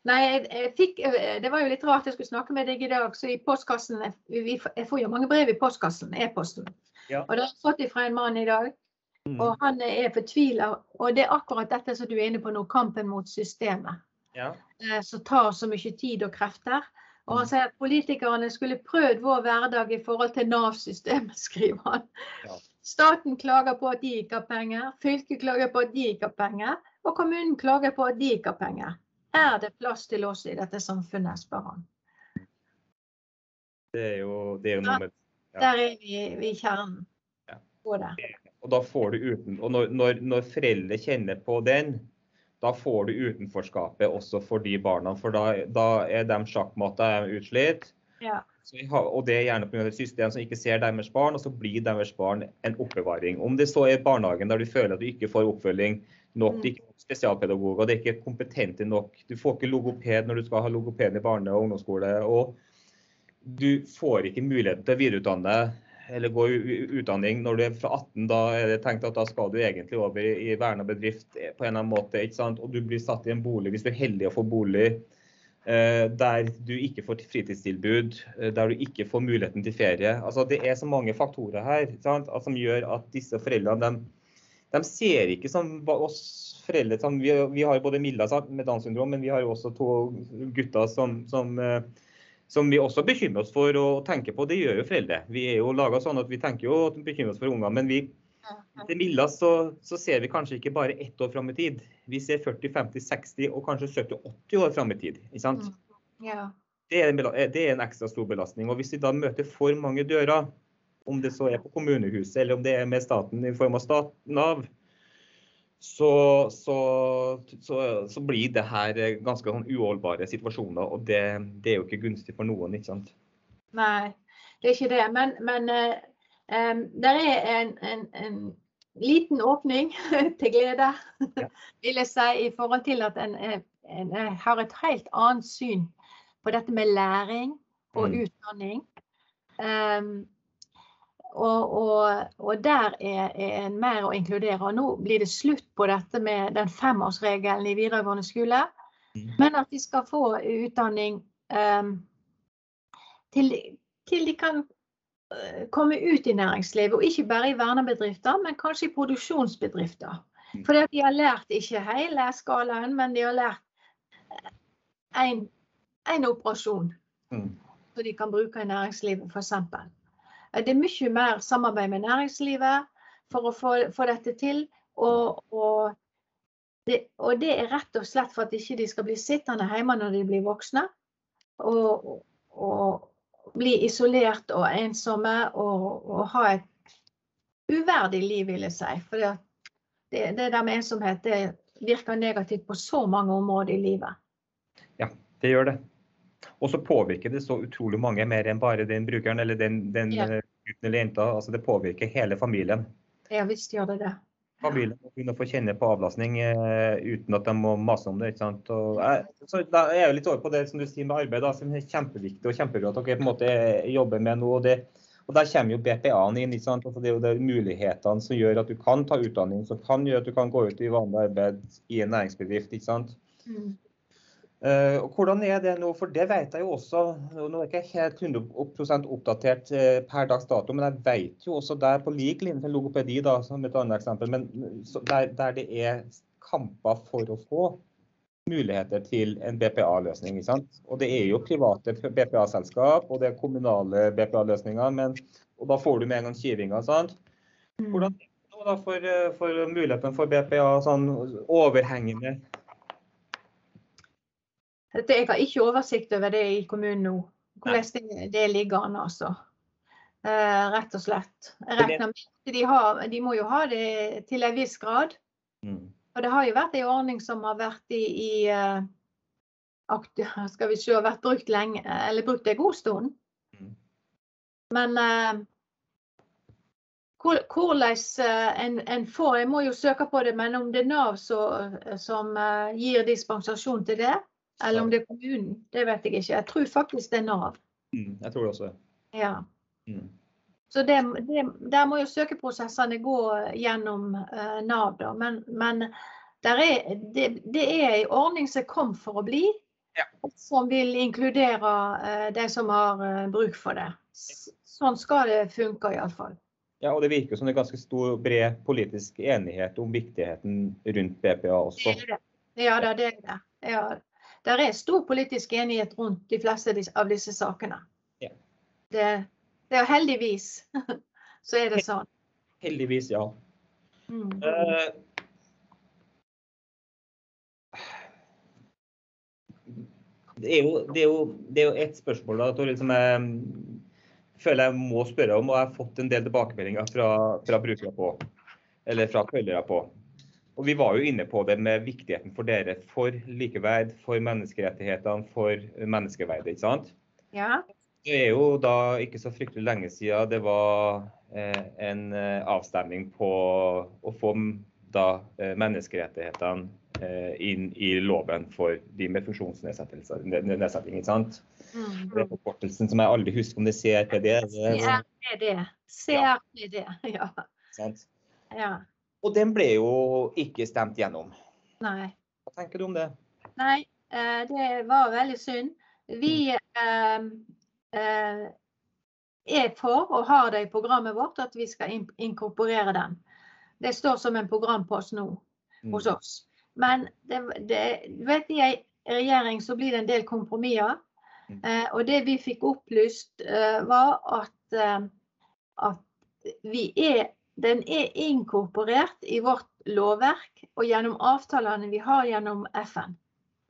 [SPEAKER 2] Nei, jeg, fikk, Det var jo litt rart jeg skulle snakke med deg i dag. så i postkassen, Jeg får jo mange brev i postkassen, e-posten. Ja. Og det har jeg fått fra en mann i dag. Mm. Og han er fortvila. Og det er akkurat dette som du er inne på nå, kampen mot systemet. Ja. Eh, som tar så mye tid og krefter. Og han sier at politikerne skulle prøvd vår hverdag i forhold til Nav-systemet, skriver han. Ja. Staten klager på at de ikke har penger, fylket klager på at de ikke har penger, og kommunen klager på at de ikke har penger. Er det plass til oss i dette samfunnet, spør han.
[SPEAKER 1] Det er jo, det er jo noe med
[SPEAKER 2] ja. Der er vi i kjernen på det.
[SPEAKER 1] Og da får du uten, og når, når, når foreldre kjenner på den, da får du utenforskapet også for de barna. For da, da er de sjakkmatta utslitt. Ja. Har, og det er gjerne pga. et system som ikke ser deres barn, og så blir deres barn en oppbevaring. Om det så er barnehagen der du føler at du ikke får oppfølging nok, mm. det er ikke spesialpedagoger, det er ikke kompetente nok. Du får ikke logoped når du skal ha logoped i barne- og ungdomsskole. Og du får ikke muligheten til å videreutdanne eller gå utdanning når du er fra 18, da er det tenkt at da skal du egentlig over i verna bedrift på en eller annen måte. ikke sant? Og du blir satt i en bolig, hvis du er heldig å få bolig, eh, der du ikke får fritidstilbud, eh, der du ikke får muligheten til ferie. Altså Det er så mange faktorer her sant? som gjør at disse foreldrene de, de ser ikke som oss foreldre. Vi, vi, har både Milla med Downs syndrom, men vi har også to gutter som, som eh, som vi også bekymrer oss for å tenke på. Det gjør jo foreldre. Vi er jo laga sånn at vi tenker jo at vi bekymrer oss for ungene. Men vi, til mildest så, så, ser vi kanskje ikke bare ett år fram i tid. Vi ser 40, 50, 60 og kanskje 70-80 år fram i tid. ikke sant? Mm, ja. Det, er en, det er en ekstra stor belastning. Og hvis vi da møter for mange dører, om det så er på kommunehuset eller om det er med staten i form av Nav, så, så, så, så, blir det her ganske sånn uholdbare situasjoner. Og det, det, er jo ikke gunstig for noen, ikke sant?
[SPEAKER 2] Nei, det er ikke det. Men, men um, det er en, en, en, liten åpning til glede, ja. vil jeg si, i forhold til at en, en, har et helt annet syn på dette med læring og mm. utdanning. Um, og, og, og, der er, er en mer å inkludere. Og nå blir det slutt på dette med den femårsregelen i videregående skole. Mm. Men at de skal få utdanning um, til, til, de kan uh, komme ut i næringslivet. Og ikke bare i vernebedrifter, men kanskje i produksjonsbedrifter. Mm. For de har lært ikke hele skalaen, men de har lært én operasjon. Mm. Så de kan bruke i næringslivet, f.eks. Det er mye mer samarbeid med næringslivet for å få, få dette til. Og, og, det, og, det, er rett og slett for at ikke de skal bli sittende hjemme når de blir voksne. Og, og bli isolert og ensomme og, ha et uverdig liv, vil jeg si. For det, det der med ensomhet det virker negativt på så mange områder i livet.
[SPEAKER 1] Ja, det gjør det. Og så påvirker det så utrolig mange mer enn bare den brukeren eller den, den ja. Eh, gutten eller jenta. Altså det påvirker hele familien.
[SPEAKER 2] Ja visst gjør det det.
[SPEAKER 1] Familien må kunne få kjenne på avlastning eh, uten at de må mase om det. ikke sant? Og jeg, så da er jeg litt over på det som du sier med arbeid, da, som er kjempeviktig og kjempebra at dere på en måte jobber med nå. og det og Der kommer jo BPA-en inn. ikke sant? Altså det er jo de mulighetene som gjør at du kan ta utdanning, som kan gjøre at du kan gå ut i vanlig arbeid i en næringsbedrift. ikke sant? Mm. Uh, og hvordan er det nå? For det vet jeg jo også. Nå er jeg ikke helt 100 oppdatert uh, per dags dato, men jeg vet jo også der på lik linje med logopedi, da, som et annet eksempel, men der, der, det er kamper for å få muligheter til en BPA-løsning. Og det er jo private BPA-selskap og det er kommunale BPA-løsninger, og da får du med en gang kivinga. sant? Mm. Hvordan er det nå for, eh, for muligheten for BPA sånn overhengende?
[SPEAKER 2] Jeg har ikke oversikt over det i kommunen nå, hvordan det, det ligger an. altså. eh, rett og slett. Jeg regner med de, har, de må jo ha det til en viss grad.
[SPEAKER 1] Mm.
[SPEAKER 2] Og det har jo vært en ordning som har vært i, i eh, akt- skal vi se, vært brukt lenge, eller brukt en god stund.
[SPEAKER 1] Mm.
[SPEAKER 2] Men eh, hvor- hvordan eh, en, en får En må jo søke på det, men om det er Nav så, som eh, gir dispensasjon til det, eller om det er kommunen, det vet jeg ikke. Jeg tror faktisk det er Nav.
[SPEAKER 1] Mm. Jeg tror det også.
[SPEAKER 2] Ja.
[SPEAKER 1] Mm.
[SPEAKER 2] Så det, det, der må jo søkeprosessene gå gjennom uh, Nav, da. Men, men er, det, det er en ordning som kom for å bli,
[SPEAKER 1] Ja.
[SPEAKER 2] som vil inkludere uh, de som har uh, bruk for det. Sånn skal det funke iallfall.
[SPEAKER 1] Ja, og det virker som det er ganske stor, bred politisk enighet om viktigheten rundt BPA også.
[SPEAKER 2] Det er det. Ja det er det. Ja. Der er stor politisk enighet rundt de fleste av disse- sakene.
[SPEAKER 1] Ja.
[SPEAKER 2] Det, det er heldigvis så er det sånn.
[SPEAKER 1] Heldigvis, ja.
[SPEAKER 2] Mm.
[SPEAKER 1] Eh, Det er, jo, det, er jo, det er jo et spørsmål da, Toril, som jeg mm, føler jeg må spørre om, og jeg har fått en del tilbakemeldinger fra, fra brukere på, eller fra følgere på. Og Vi var jo inne på det med viktigheten for dere for likeverd, for menneskerettighetene, for menneskeverdet. ikke sant?
[SPEAKER 2] Ja.
[SPEAKER 1] Det er jo da ikke så fryktelig lenge siden det var eh, en eh, avstemning på å få da eh, menneskerettighetene eh, inn i loven for de med funksjonsnedsettelser. Nedsetting, ikke sant?
[SPEAKER 2] Mm.
[SPEAKER 1] Det er forkortelsen som jeg aldri husker om det er CRPD. er-
[SPEAKER 2] CRPD. ja. ja.
[SPEAKER 1] sant?
[SPEAKER 2] ja.
[SPEAKER 1] Og den ble jo ikke stemt gjennom.
[SPEAKER 2] Nei.
[SPEAKER 1] Hva tenker du om det?
[SPEAKER 2] Nei, eh, det var veldig synd. Vi eh, eh, er for, og har det i programmet vårt, at vi skal inkorporere den. Det står som en programpost nå
[SPEAKER 1] Mm.
[SPEAKER 2] hos oss. Men det, det, du vet, i en regjering så blir det en del kompromisser.
[SPEAKER 1] Mm.
[SPEAKER 2] Og det vi fikk opplyst, var at, at vi er, den er inkorporert i vårt lovverk og gjennom avtalene vi har gjennom FN.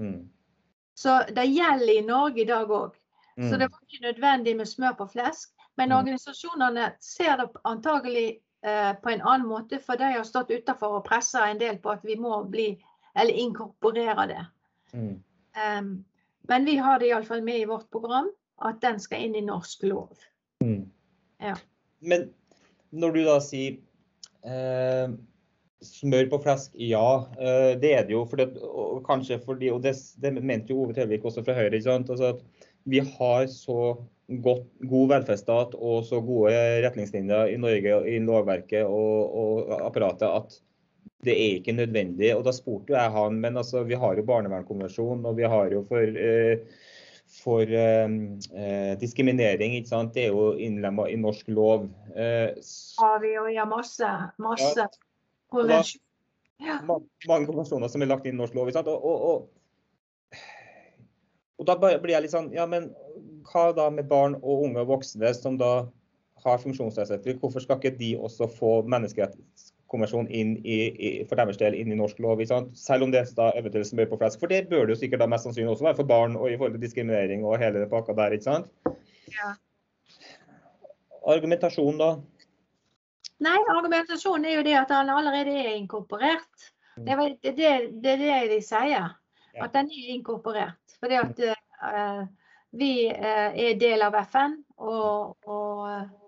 [SPEAKER 1] Mm.
[SPEAKER 2] Så det gjelder i Norge i dag òg. Så
[SPEAKER 1] Mm.
[SPEAKER 2] det var ikke nødvendig med smør på flesk. Men
[SPEAKER 1] Mm.
[SPEAKER 2] organisasjonene ser det antagelig eh, på en annen måte, for de har stått utenfor og pressa en del på at vi må bli, eller inkorporere det.
[SPEAKER 1] Mm.
[SPEAKER 2] Um, men vi har det iallfall med i vårt program at den skal inn i norsk lov.
[SPEAKER 1] Mm.
[SPEAKER 2] Ja.
[SPEAKER 1] Men når du da sier eh, smør på flesk, ja. Eh, det er det jo. For det, og kanskje fordi, og det, det mente jo Ove Trellevik også fra Høyre. ikke sant? Altså at vi har så godt, god velferdsstat og så gode retningslinjer i Norge i lovverket og, og apparatet at det er ikke nødvendig. Og da spurte jo jeg han, men altså, vi har jo barnevernkonvensjonen, og vi har jo for, eh, for eh, eh, diskriminering, ikke sant. Det er jo innlemma i norsk lov. Eh,
[SPEAKER 2] Har vi jo ja, masse, masse
[SPEAKER 1] Ja.
[SPEAKER 2] Ja.
[SPEAKER 1] mange konvensjoner som er lagt inn i norsk lov. Ikke sant? Og, og, og, og da blir jeg litt sånn Ja, men hva da med barn og unge og voksne som da har funksjonsnedsettelser? Hvorfor skal ikke de også få menneskerettighetskonvensjonen inn i, i, for deres del inn i norsk lov? Selv om det da eventuelt smør på flesk. For det bør det jo sikkert da mest sannsynlig også være for barn og i forhold til diskriminering og hele den pakka der. ikke sant?
[SPEAKER 2] Ja.
[SPEAKER 1] Argumentasjon da?
[SPEAKER 2] Nei, argumentasjonen er jo det at han allerede er inkorporert. Det er det, det, det de sier. At den er inkorporert. Fordi at uh, vi uh, er del av FN, og, og,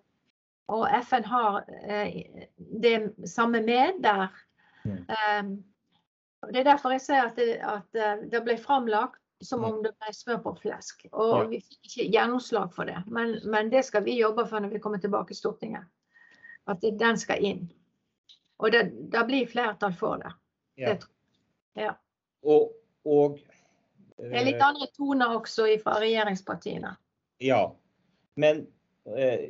[SPEAKER 2] og FN har eh, det samme med der.
[SPEAKER 1] Mm.
[SPEAKER 2] Um, det er derfor jeg sier at det, at eh, det ble framlagt som
[SPEAKER 1] Mm.
[SPEAKER 2] om det ble smør på flesk. Og
[SPEAKER 1] Ja.
[SPEAKER 2] vi fikk ikke gjennomslag for det. Men, men det skal vi jobbe for når vi kommer tilbake i Stortinget. At det- den skal inn. Og det, det blir flertall for det.
[SPEAKER 1] Ja.
[SPEAKER 2] Det jeg.
[SPEAKER 1] Og, og
[SPEAKER 2] Det er litt andre toner også fra regjeringspartiene.
[SPEAKER 1] Ja, men eh,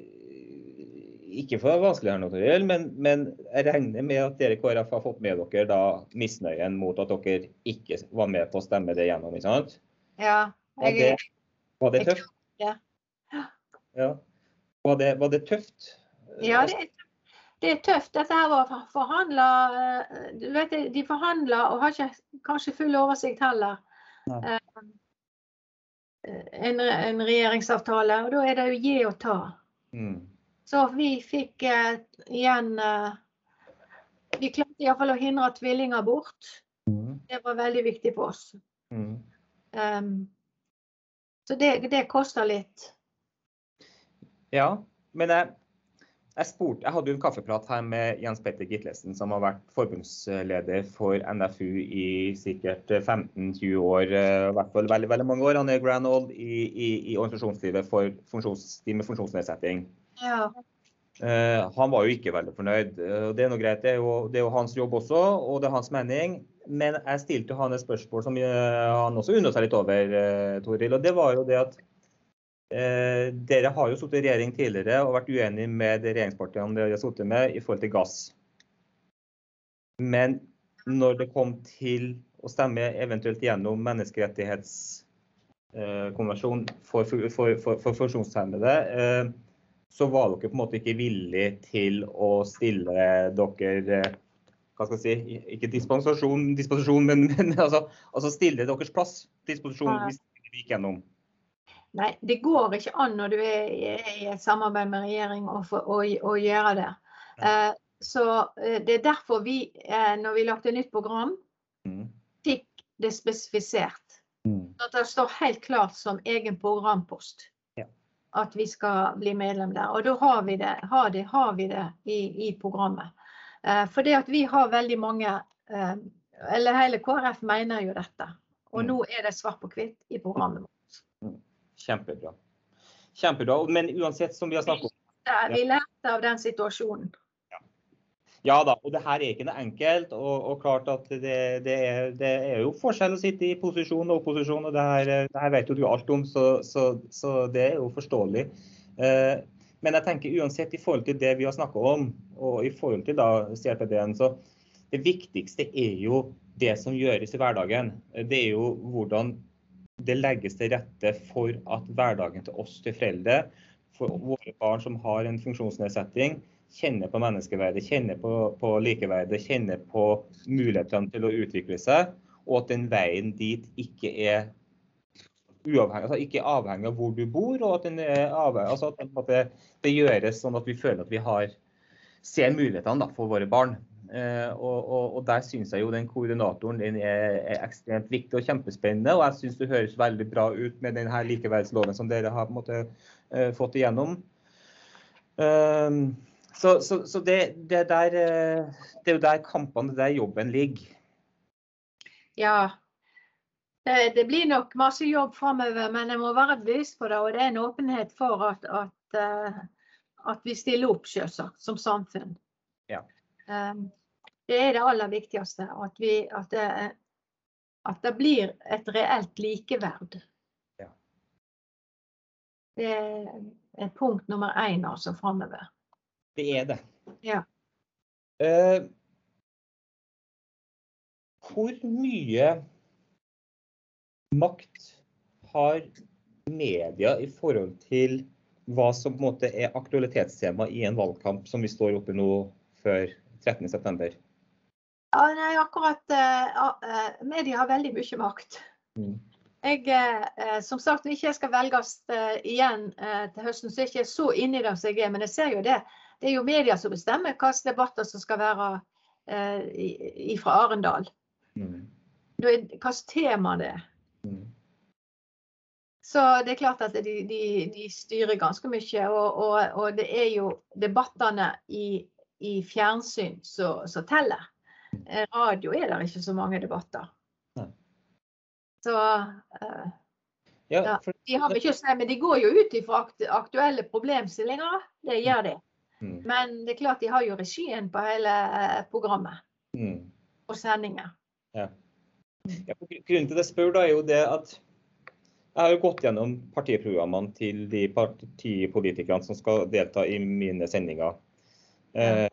[SPEAKER 1] ikke for å være vanskelig her nå, men, men jeg regner med at dere i KrF har fått med dere da misnøyen mot at dere ikke var med på å stemme det gjennom, ikke sant?
[SPEAKER 2] Ja,
[SPEAKER 1] Var det, var det
[SPEAKER 2] jeg
[SPEAKER 1] tøft?
[SPEAKER 2] Ja.
[SPEAKER 1] Ja. Var det, var det tøft?
[SPEAKER 2] ja det, er, det er tøft. Dette her var forhandla Du vet, de forhandler og har ikke kanskje full oversikt heller. Eh, En, en regjeringsavtale, og da er det jo gi og ta.
[SPEAKER 1] Mm.
[SPEAKER 2] Så vi fikk eh, igjen eh, Vi klarte iallfall å hindre tvillingabort.
[SPEAKER 1] Mm.
[SPEAKER 2] Det var veldig viktig for oss.
[SPEAKER 1] Mm.
[SPEAKER 2] Um, så det, det koster litt.
[SPEAKER 1] Ja, men jeg, jeg, spurte, jeg hadde jo en kaffeprat her med Jens Petter Gitlesen, som har vært forbundsleder for NFU i sikkert 15-20 år, eh, i hvert fall veldig, veldig mange år. Han er grand old i, i, i organisasjonslivet for funksjons, med funksjonsnedsetting. Uh, han var jo ikke veldig fornøyd. Uh, det er noe greit, det er, jo, det er, jo, hans jobb også, og det er hans mening. Men jeg stilte han et spørsmål som uh, han også undret seg litt over, Toril. Og det var jo det at dere har jo sittet i regjering tidligere og vært uenige med de regjeringspartiene dere har sittet med i forhold til gass. Men når det kom til å stemme eventuelt gjennom menneskerettighetskonvensjonen for, for, for, for funksjonshemmede, så var dere på en måte ikke villig til å stille dere hva skal jeg si, ikke dispensasjon, dispensasjon men, men altså, altså, stille deres plass disposisjon hvis det gikk gjennom.
[SPEAKER 2] Nei, det går ikke an når du er i et samarbeid med regjering å, å, å gjøre det. Eh, så eh, Det er derfor vi, eh, når vi lagde nytt program, mm. fikk det spesifisert. Mm. At det står helt klart som egen programpost. At vi skal bli medlem der. Og da har vi det, har det, har vi det i, i, programmet. Eh, for det at vi har veldig mange eh, Eller hele KrF mener jo dette. Og mm. nå er det svart på hvitt i programmet vårt.
[SPEAKER 1] Mm. Kjempebra. Kjempebra. Men uansett, som vi har snakket om
[SPEAKER 2] Vi lærte av den situasjonen.
[SPEAKER 1] Ja. da, og det her er ikke noe enkelt. Og, og klart at det, det, er, det, er, jo forskjell å sitte i posisjon og opposisjon, og det her, det her vet jo du alt om, så, så, så det er jo forståelig. Eh, men jeg tenker uansett i forhold til det vi har snakka om, og i forhold til da CRPD-en, så det viktigste er jo det som gjøres i hverdagen. Det er jo hvordan det legges til rette for at hverdagen til oss til foreldre, for våre barn som har en funksjonsnedsetting, kjenner på menneskeverdet, kjenner på, på likeverdet, kjenner på mulighetene til å utvikle seg, og at den veien dit ikke er uavhengig, altså ikke avhengig av hvor du bor, og at, avhengig, altså at det, det gjøres sånn at vi føler at vi har, ser mulighetene da, for våre barn. Eh, og, og, og, der syns jeg jo den koordinatoren den er, er, ekstremt viktig og kjempespennende. Og jeg syns det høres veldig bra ut med denne likeverdsloven som dere har måte, eh, fått igjennom. Uh, så, så, så det, det, der, det, er jo der kampene, det der jobben ligger.
[SPEAKER 2] Ja. Det, det blir nok masse jobb framover, men jeg må være bevisst på det. Og det er en åpenhet for at, at, at vi stiller opp, selvsagt, som samfunn.
[SPEAKER 1] Ja.
[SPEAKER 2] Um, det er det aller viktigste. At, vi, at, det, at det, blir et reelt likeverd.
[SPEAKER 1] Ja.
[SPEAKER 2] Det er punkt nummer én altså framover.
[SPEAKER 1] Det er det.
[SPEAKER 2] Ja.
[SPEAKER 1] Uh, hvor mye makt har media i forhold til hva som på en måte er aktualitetstema i en valgkamp som vi står oppe nå før 13.9?
[SPEAKER 2] Ja, nei, akkurat uh, Media har veldig mye makt. Mm. Jeg, uh, som sagt, Når jeg ikke skal velges uh, igjen til høsten, så er jeg ikke så inne i det som jeg er. Men jeg ser jo det. Det er jo media som bestemmer hvilke debatter som skal være fra Arendal. Mm. Hvilke tema det er. Mm. Så det er klart at de, de, de styrer ganske mye. Og, og, og, det er jo debattene i, i fjernsyn som teller. Eh, radio er det ikke så mange debatter. Nei. Så uh, ja, for... De har ikke å si, men de går jo ut fra aktuelle problemstillinger. Det gjør de. Mm. Men det er klart de har jo regien på hele uh, programmet. Mm. Og sendinger.
[SPEAKER 1] Ja. ja. grunnen til det spør, da, er jo det at jeg har jo gått gjennom partiprogrammene til de partipolitikerne som skal delta i mine sendinger. Eh,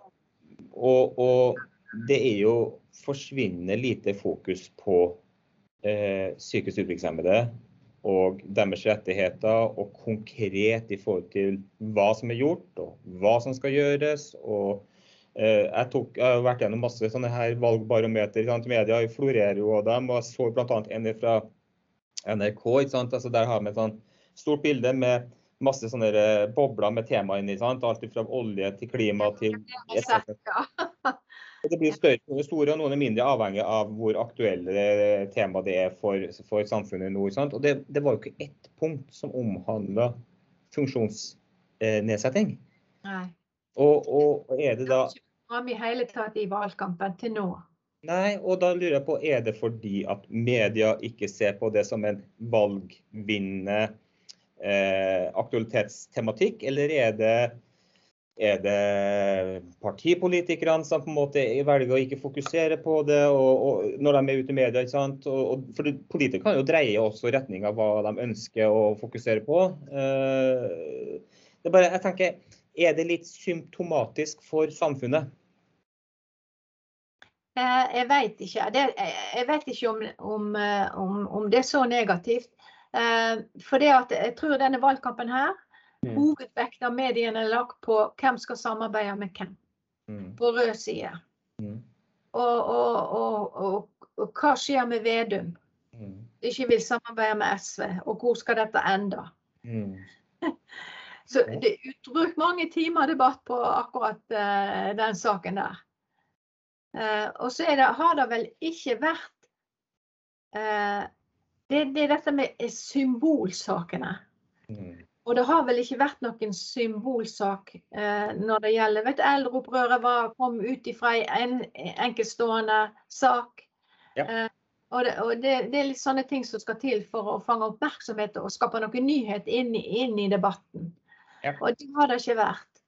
[SPEAKER 1] og, og, det er jo forsvinnende lite fokus på eh, psykisk utviklingshemmede og deres rettigheter, og konkret i forhold til hva som er gjort, og hva som skal gjøres. og eh, jeg, tok, jeg, har vært gjennom masse sånne her valgbarometer. Sant? Media florerer jo av dem. og Jeg så bl.a. en fra NRK. Altså Der har vi et sånt stort bilde med masse sånne eh, bobler med tema inni. sant? Alt fra olje til klima til Det blir større, noen store og noen er mindre, avhengig av hvor aktuelle tema det er for, for samfunnet nå. Og det, det, var jo ikke ett punkt som omhandla funksjonsnedsetting.
[SPEAKER 2] Nei.
[SPEAKER 1] Og, og, er det da
[SPEAKER 2] Fram i hele tatt i valgkampen til nå.
[SPEAKER 1] Nei, og da lurer jeg på, er det fordi at media ikke ser på det som en valgvinnende eh, aktualitetstematikk, eller er det, er det partipolitikerne som på en måte velger å ikke fokusere på det og, og når de er ute i media? ikke sant? Og, og, for Politikere kan jo dreie også retning av hva de ønsker å fokusere på. Eh, det er bare, jeg tenker, Er det litt symptomatisk for samfunnet?
[SPEAKER 2] Eh, jeg vet ikke. Jeg vet ikke om, om, eh, om, om, det er så negativt. For det at jeg tror denne valgkampen her, mm. hovedvekt av mediene er lagt på hvem skal samarbeide med hvem. Mm. På rød side. Mm. Og, og, og, og, hva skjer med Vedum? Mm. Ikke vil samarbeide med SV. Og hvor skal dette ende? Mm. Så det er brukt mange timer debatt på akkurat uh, den saken der. Uh, og så det, har det vel ikke vært uh, det, det, er dette med symbolsakene. Mm. Og det har vel ikke vært noen symbolsak eh, når det gjelder vet, Eldreopprøret var, kom ut ifra en enkeltstående sak. Ja. og, det, og det, det, er litt sånne ting som skal til for å fange oppmerksomhet og skape noe nyhet inn, inn i debatten. Ja. Og det har det ikke vært.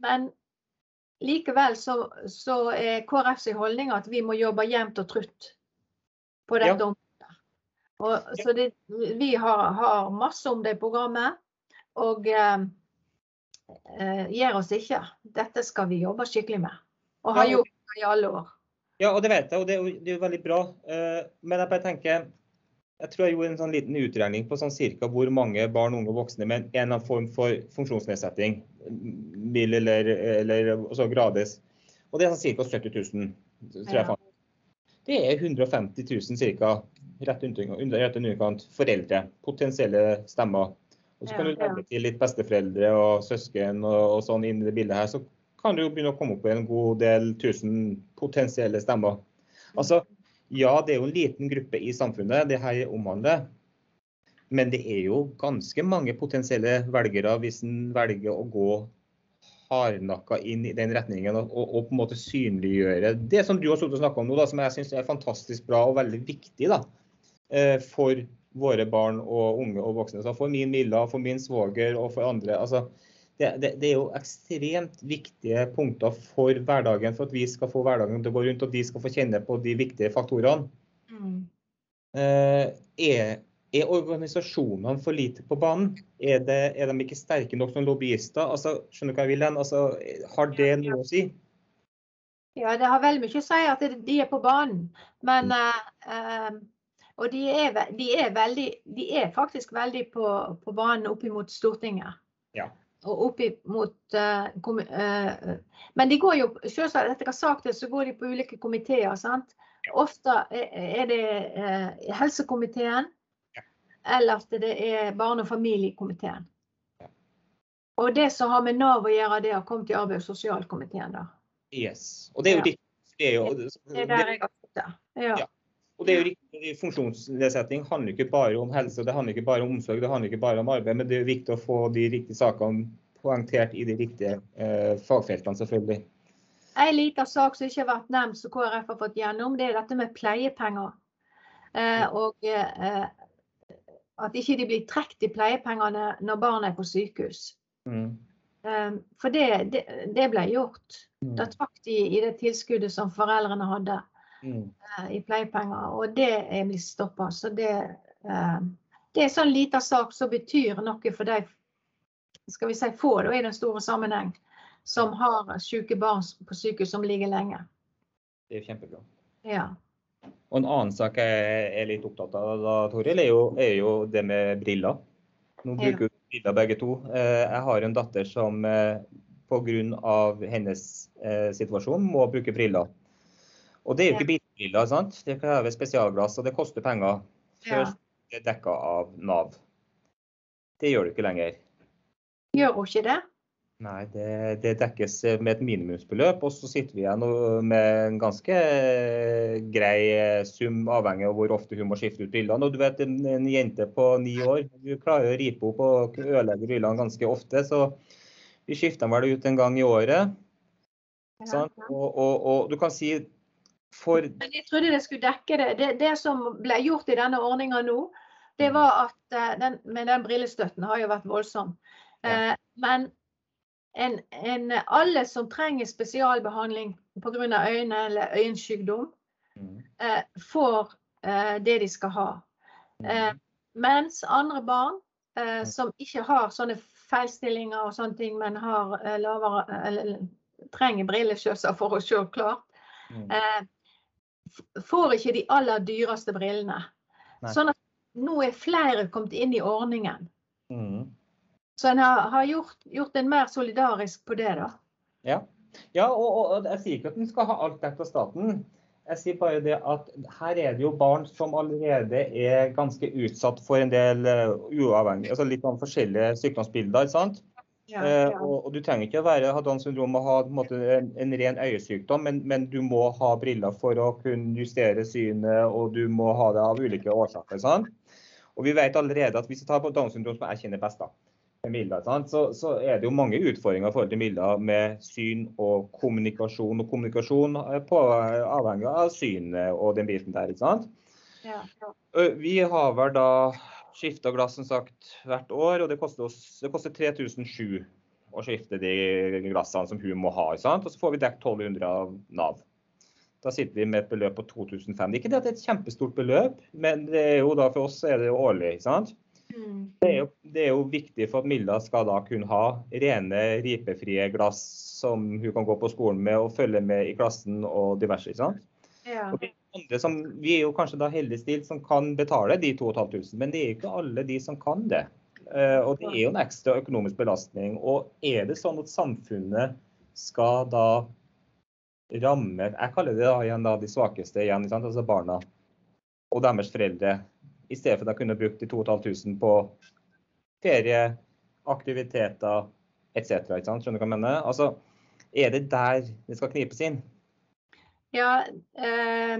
[SPEAKER 2] men Likevel så, så er KrFs holdning at vi må jobbe jevnt og trutt på dette ja. området. Og, så det, vi har, har, masse om det i programmet, og eh, eh, gir oss ikke. Dette skal vi jobbe skikkelig med, og har gjort det i alle år.
[SPEAKER 1] Ja, og det vet jeg, og det, det er jo veldig bra. Uh, men jeg bare tenker jeg tror jeg gjorde en sånn liten utregning på sånn cirka hvor mange barn, unge og voksne med en eller annen form for funksjonsnedsetting, mild eller, eller så grades. Og det er sånn ca. 70 000. tror jeg. Ja. Det er 150 000 ca. rett under underkant foreldre. Potensielle stemmer. Og så kan du legge til litt besteforeldre og søsken og, og sånn inn i det bildet her. Så kan du jo begynne å komme opp i en god del tusen potensielle stemmer. Altså, ja, det er jo en liten gruppe i samfunnet det her omhandler. Men det er jo ganske mange potensielle velgere hvis en velger å gå hardnakka inn i den retningen og, og, på en måte synliggjøre det som du har snakka om nå, da, som jeg syns er fantastisk bra og veldig viktig da, for våre barn og unge og voksne. Så for min Milla, for min svoger og for andre. altså det, det, det, er jo ekstremt viktige punkter for hverdagen, for at vi skal få hverdagen til å gå rundt og de skal få kjenne på de viktige faktorene. Mm. Eh, er, er, organisasjonene for lite på banen? Er, det, er, de ikke sterke nok som lobbyister? Altså, skjønner du hva jeg vil hen? Altså, har det noe å si?
[SPEAKER 2] Ja, det har veldig mye å si at de er på banen. Men mm. uh, Og de er, de, er veldig, de er, faktisk veldig på, på banen opp mot Stortinget. Ja og opp mot uh, uh, Men de går jo selvsagt, etter hva sagt det, så går de på ulike komiteer. sant? Ofte er det uh, helsekomiteen, ja. eller at det er barne- og familiekomiteen. Ja. Og det som har med Nav å gjøre, det har kommet i arbeids- og sosialkomiteen. da.
[SPEAKER 1] Yes. Og det er jo ja. ditt det er, jo,
[SPEAKER 2] det er der jeg har fått det. Ja.
[SPEAKER 1] Og det er jo riktig, Funksjonsnedsetting handler ikke bare om helse, det handler ikke bare om omsorg, det handler ikke bare om arbeid. Men det er viktig å få de riktige sakene poengtert i de riktige eh, fagfeltene, selvfølgelig.
[SPEAKER 2] En liten sak som ikke har vært nevnt, som KrF har fått gjennom, det er dette med pleiepenger. Eh, og eh, at ikke de blir trukket i pleiepengene når barna er på sykehus. Mm. Eh, for det, det, det, ble gjort. Mm. Da trakk de i det tilskuddet som foreldrene hadde mm. Eh, i pleiepenger, og det er blitt stoppa. Så det, uh, det er en sånn liten sak som betyr noe for de skal vi si få da, i den store sammenheng, som har syke barn på sykehus som ligger lenge.
[SPEAKER 1] Det er kjempebra.
[SPEAKER 2] Ja.
[SPEAKER 1] Og En annen sak jeg er litt opptatt av, da, Toril, er er jo det med briller. Nå bruker vi ja. briller begge to. Eh, jeg har en datter som pga. hennes eh, situasjon må bruke briller. Og det er jo ikke bilbriller, sant? det krever spesialglass og det koster penger. Før ja. det er dekka av Nav. Det gjør det ikke lenger.
[SPEAKER 2] Gjør hun ikke det?
[SPEAKER 1] Nei, det, det, dekkes med et minimumsbeløp. Og så sitter vi igjen med en ganske grei sum, avhengig av hvor ofte hun må skifte ut brillene. Og du vet, en, en jente på ni år du klarer å ripe opp og ødelegge brillene ganske ofte. Så vi skifter dem vel ut en gang i året. Ja. Og, og, og, du kan si for
[SPEAKER 2] Jeg trodde det skulle dekke det. Det, det som ble gjort i denne ordninga nå, det mm. var at eh, den, Men den brillestøtten har jo vært voldsom. Ja. Eh, men en, en, alle som trenger spesialbehandling pga. øyne eller øyensykdom, mm. eh, får eh, det de skal ha. Mm. Eh, mens andre barn eh, mm. som ikke har sånne feilstillinger og sånne ting, men har lavere, eller, trenger brilleskjøser for å se klart, mm. Eh, får ikke de aller dyreste brillene. Nei. Sånn at nå er flere kommet inn i ordningen. Mm. Så en har, har gjort, gjort, en mer solidarisk på det, da.
[SPEAKER 1] Ja, ja og, og, jeg sier ikke at en skal ha alt dekket av staten. Jeg sier bare det at her er det jo barn som allerede er ganske utsatt for en del uavhengige, altså litt sånn forskjellige sykdomsbilder. sant? Ja, eh, ja. Og, og, Du trenger ikke å være, ha Downs syndrom og ha en, måte, en, en, ren øyesykdom, men, men, du må ha briller for å kunne justere synet, og du må ha det av ulike årsaker. sant? Og Vi vet allerede at hvis vi tar på Downs syndrom, som jeg kjenner best, da, Milla, så, så, er det jo mange utfordringer i forhold til Milla med syn og kommunikasjon. Og kommunikasjon er på, avhengig av synet og den biten der. ikke sant? Ja, ja. Vi har vel da skifta glass som sagt hvert år, og det koster, oss, det koster 3007 å skifte de glassene som hun må ha. sant? Og så får vi dekket 1200 av Nav. Da sitter vi med et beløp på 2005. Er ikke det at det er et kjempestort beløp, men det er jo da for oss er det jo årlig. sant? Mm. Det, er jo, det, er jo, viktig for at Milla skal da kunne ha rene, ripefrie glass som hun kan gå på skolen med og følge med i klassen og diverse. ikke sant? Ja. Og andre som, vi er jo kanskje da heldig stilt som kan betale de 2500, men det er ikke alle de som kan det. Uh, og det er jo en ekstra økonomisk belastning. Og er det sånn at samfunnet skal da ramme Jeg kaller det da igjen da de svakeste igjen, altså barna og deres foreldre i stedet for å kunne brukt de 2500 på ferie, aktiviteter etc. Skjønner du hva jeg mener? Altså, er det der det skal knipes inn?
[SPEAKER 2] Ja, eh,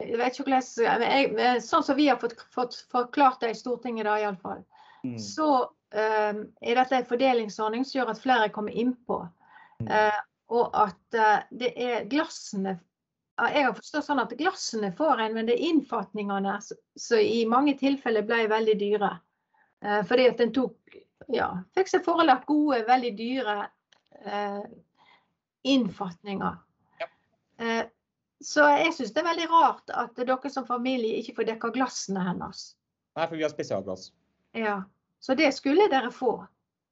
[SPEAKER 2] jeg vet ikke hvordan jeg, Sånn som vi har fått, fått forklart det i Stortinget, da iallfall, mm. så um, er dette en fordelingsordning som gjør at flere kommer innpå. Mm. Uh, og at uh, det er glassene Jeg har forstått sånn at glassene får en, men det er innfatningene som i mange tilfeller ble veldig dyre. Eh, fordi at en tok ja, fikk seg forelagt gode, veldig dyre eh, innfatninger. Ja. Eh, så jeg syns det er veldig rart at dere som familie ikke får dekka glassene hennes.
[SPEAKER 1] Nei, for vi har spesialglass.
[SPEAKER 2] Ja, Så det skulle dere få.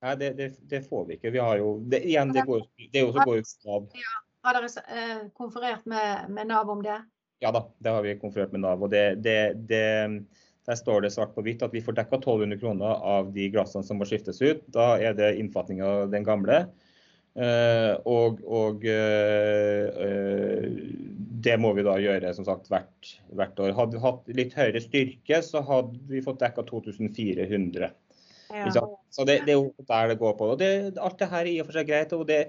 [SPEAKER 1] Nei, det, det, det, får vi ikke. Vi har jo, det, igjen, det, går, det er jo så Nav.
[SPEAKER 2] Ja, har dere eh, konferert med, med, Nav om det?
[SPEAKER 1] Ja da, det har vi konferert med Nav. og Der står det svart på hvitt at vi får dekka 1200 kroner av de glassene som må skiftes ut. Da er det innfatning av den gamle. Eh, og, og uh, det må vi da gjøre som sagt hvert, hvert år. Hadde vi hatt litt høyere styrke, så hadde vi fått dekka 2400. Ja. Så det, det, er jo der det går på. Og det, alt det her er i og for seg greit. og det,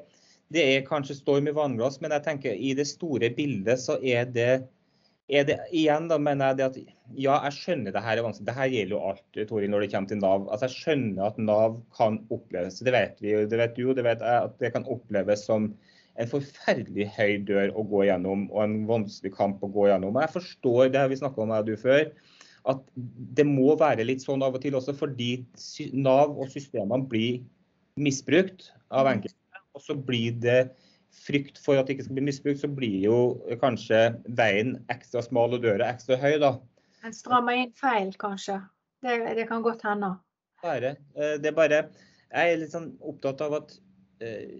[SPEAKER 1] det er kanskje storm i vannglass, men jeg tenker i det store bildet så er det, er det igjen da mener jeg det at ja, jeg skjønner det her er vanskelig. Det her gjelder jo alt Tori, når det kommer til Nav. Altså Jeg skjønner at Nav kan oppleves, det vet vi det vet du, det vet jeg, at det kan oppleves som en forferdelig høy dør å gå gjennom og en vanskelig kamp å gå gjennom. Jeg forstår det vi snakka om jeg og du før at det må være litt sånn av og til også, fordi Nav og systemene blir misbrukt av mm. enkelte. Og så blir det frykt for at det ikke skal bli misbrukt, så blir jo kanskje veien ekstra smal og døra ekstra høy, da.
[SPEAKER 2] En strammer inn feil, kanskje. Det, det kan godt hende.
[SPEAKER 1] Bare. Eh, det er bare Jeg er litt sånn opptatt av at eh,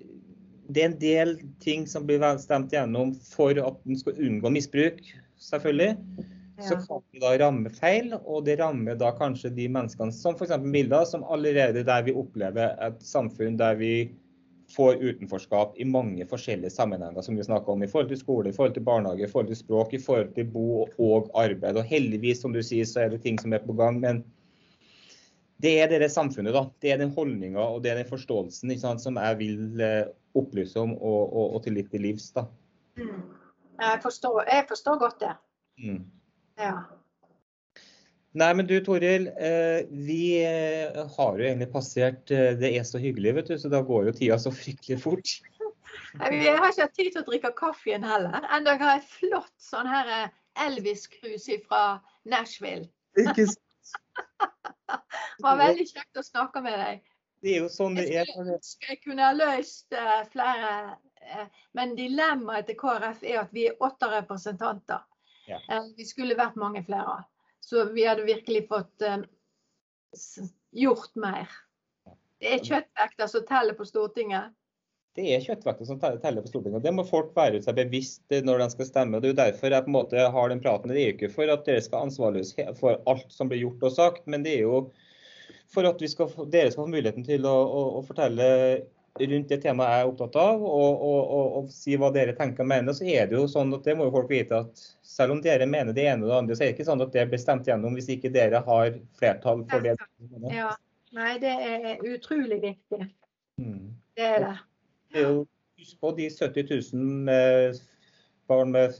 [SPEAKER 1] det er en del ting som blir stemt gjennom for at en skal unngå misbruk, selvfølgelig så kan det da ramme feil. Og det rammer da kanskje de menneskene som f.eks. Milda, som allerede der vi opplever et samfunn der vi får utenforskap i mange forskjellige sammenhenger, som vi snakker om. I forhold til skole, i forhold til barnehage, i forhold til språk, i forhold til bo og arbeid. Og heldigvis, som du sier, så er det ting som er på gang. men det er det samfunnet, da. Det er den holdninga og det er den forståelsen sant, som jeg vil eh, opplyse om og, og, og til litt til livs. da.
[SPEAKER 2] Mm. Jeg, forstår, jeg, forstår, godt det. Mm. Ja.
[SPEAKER 1] Nei, men du Toril, eh, vi eh, har jo egentlig passert Det er så hyggelig, vet du, så da går jo tida så fryktelig fort.
[SPEAKER 2] Jeg har ikke hatt tid til å drikke kaffen heller. Enda jeg har et flott sånn her Elvis-krus fra Nashville. Ikke sant? Det var veldig kjekt å snakke med deg.
[SPEAKER 1] Det er jo sånn det er.
[SPEAKER 2] Jeg kunne ha løst uh, flere, uh, men dilemmaet til KrF er at vi er åtte representanter. Ja. Uh, vi skulle vært mange flere. Så vi hadde virkelig fått gjort mer. Det er kjøttvekter som teller på Stortinget
[SPEAKER 1] det er kjøttvekter som teller på Stortinget. Det må folk være seg bevisst når de skal stemme. Det er jo derfor jeg på en måte har den praten. Det er ikke for at dere skal ansvarliggjøres for alt som blir gjort og sagt, men det er jo for at skal, dere skal få muligheten til å, å, å, fortelle rundt det temaet jeg er opptatt av, og, og, og, si hva dere tenker og mener. Så er det jo sånn at det må jo folk vite at selv om dere mener det ene og det andre, så er det ikke sånn at det blir stemt gjennom hvis ikke dere har flertall for det.
[SPEAKER 2] Ja, Nei, det er utrolig viktig. Mm. Det er det.
[SPEAKER 1] Det er jo, Husk på de 70 000 eh, barn med,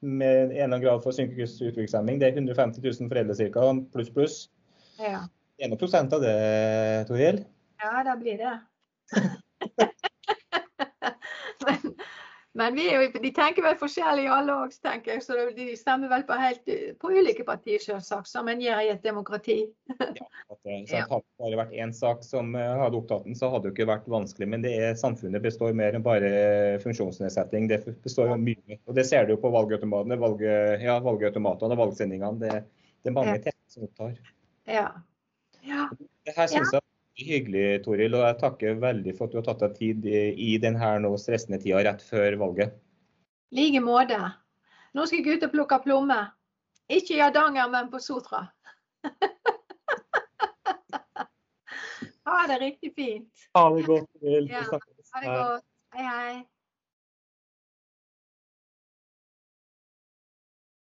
[SPEAKER 1] med en eller annen grad for psykisk utviklingshemming. Det er 150 000 foreldre ca. pluss, pluss.
[SPEAKER 2] Ja.
[SPEAKER 1] 1 av det, Toril?
[SPEAKER 2] Ja, det blir det. Men men jo, de tenker vel forskjellig alle òg, tenker jeg. Så de stemmer vel på, helt, på ulike partier, selvsagt, som en gjør i et demokrati.
[SPEAKER 1] ja, at det, ja. Hadde det bare vært én sak som eh, hadde opptatt den, så hadde det ikke vært vanskelig. Men det er, samfunnet består mer enn bare funksjonsnedsetting. Det består av mye. Og det ser du jo på valgautomatene, valg, ja, valgautomatene og valgsendingene. Det, det, er mange ja. temaer som opptar.
[SPEAKER 2] Ja. Ja.
[SPEAKER 1] Det her synes jeg hyggelig, Toril. Og jeg takker veldig for at du har tatt deg tid i denne nå stressende tida rett før valget.
[SPEAKER 2] I like måte. Nå skal jeg ut og plukke plommer. Ikke i Hardanger, men på Sotra. ha det riktig fint.
[SPEAKER 1] Ha det godt.
[SPEAKER 2] Ja, ha det godt. Hei, hei.